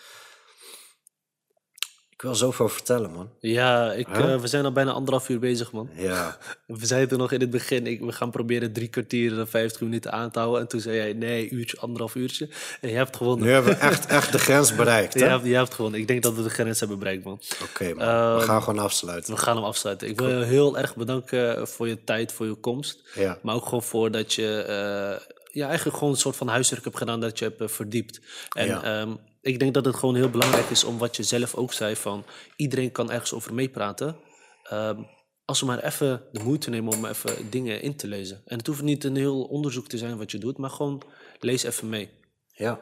C: Ik wil zoveel vertellen, man.
B: Ja, ik,
C: Huh?
B: eh, we zijn al bijna anderhalf uur bezig, man.
C: Ja,
B: We zeiden nog in het begin, ik, we gaan proberen drie kwartier en vijftig minuten aan te houden. En toen zei jij, nee, uurtje, anderhalf uurtje. En je hebt gewonnen.
C: nu hebben we echt, echt de grens bereikt,
B: Je
C: hè?
B: hebt, je hebt gewonnen. Ik denk dat we de grens hebben bereikt, man.
C: Oké, man.
B: Ehm,
C: we gaan gewoon afsluiten.
B: We gaan hem afsluiten. Ik wil je heel erg bedanken voor je tijd, voor je komst.
C: Ja.
B: Maar ook gewoon voor dat je eh, ja, eigenlijk gewoon een soort van huiswerk hebt gedaan dat je hebt eh, verdiept. En
C: Ja.
B: ehm, ik denk dat het gewoon heel belangrijk is om wat je zelf ook zei van iedereen kan ergens over meepraten. Ehm, als we maar even de moeite nemen om even dingen in te lezen. En het hoeft niet een heel onderzoek te zijn wat je doet, maar gewoon lees even mee.
C: Ja.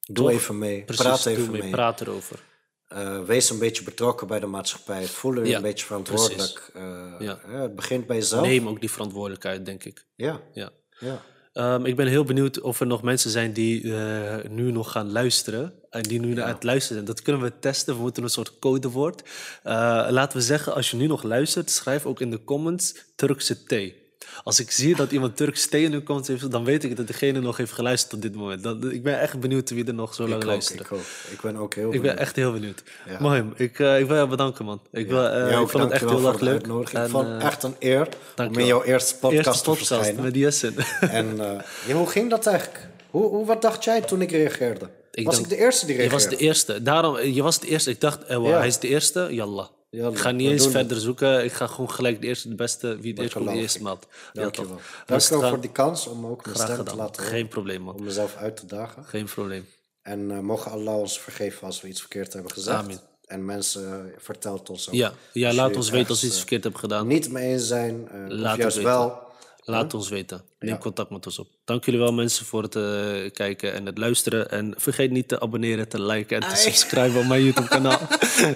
C: Doe
B: Toch?
C: even mee.
B: Precies,
C: Praat even
B: mee.
C: mee.
B: Praat erover.
C: Eh, wees een beetje betrokken bij de maatschappij. Voel je
B: Ja,
C: een beetje verantwoordelijk. Eh,
B: Ja.
C: hè, het begint bij jezelf.
B: Neem ook die verantwoordelijkheid, denk ik.
C: Ja,
B: Ja.
C: ja.
B: Ehm, ik ben heel benieuwd of er nog mensen zijn die eh, nu nog gaan luisteren. En die nu naar het luisteren zijn. Dat kunnen we testen. We moeten een soort codewoord. Eh, laten we zeggen, als je nu nog luistert, schrijf ook in de comments Turkse thee. Als ik zie dat iemand in de comments heeft, dan weet ik dat degene nog heeft geluisterd op dit moment. Ik ben echt benieuwd wie er nog zo lang luistert.
C: ik. Ik ben ook heel
B: Ik ben
C: benieuwd.
B: echt heel benieuwd.
C: Ja.
B: Mohim, ik, eh, ik wil jou bedanken, man. Ik, wil, eh, ik vond het echt heel erg leuk. En,
C: ik vond
B: eh,
C: het echt een eer om in jouw eerste podcast,
B: eerste
C: te verschijnen.
B: met Jessen.
C: En eh, ja, hoe ging dat eigenlijk? Hoe, hoe, wat dacht jij toen ik reageerde?
B: Ik
C: was ik de eerste die
B: Je
C: reageerde?
B: was de eerste. Daarom, je was de eerste. Ik dacht, eh, wow,
C: Ja.
B: hij is de eerste. Yallah. Ik ga niet eens verder zoeken. Ik ga gewoon gelijk de eerste, de beste. Wie het eerst komt, de eerste. Ja, toch.
C: Dankjewel
B: Rustig
C: voor die kans om ook mijn stem te laten horen.
B: Geen probleem, man.
C: Om mezelf uit te dagen.
B: Geen probleem.
C: En eh, mogen Allah ons vergeven als we iets verkeerd hebben gezegd.
B: Amen.
C: En mensen, eh, vertelt ons ook.
B: Ja, ja laat ons weten als we iets
C: eh,
B: verkeerd hebben gedaan.
C: niet mee eens zijn.
B: Laat
C: juist
B: weten.
C: wel.
B: Laat ons weten. Neem contact met ons op. Dank jullie wel mensen voor het eh, kijken en het luisteren. En vergeet niet te abonneren, te liken en te subscriben op mijn YouTube kanaal.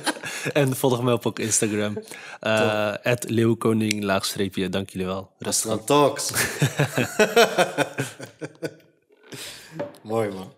B: en volg me op ook Instagram. Eh Leeuwkoning, laagstreepje. Dank jullie wel.
C: Aslan Talks. Mooi man.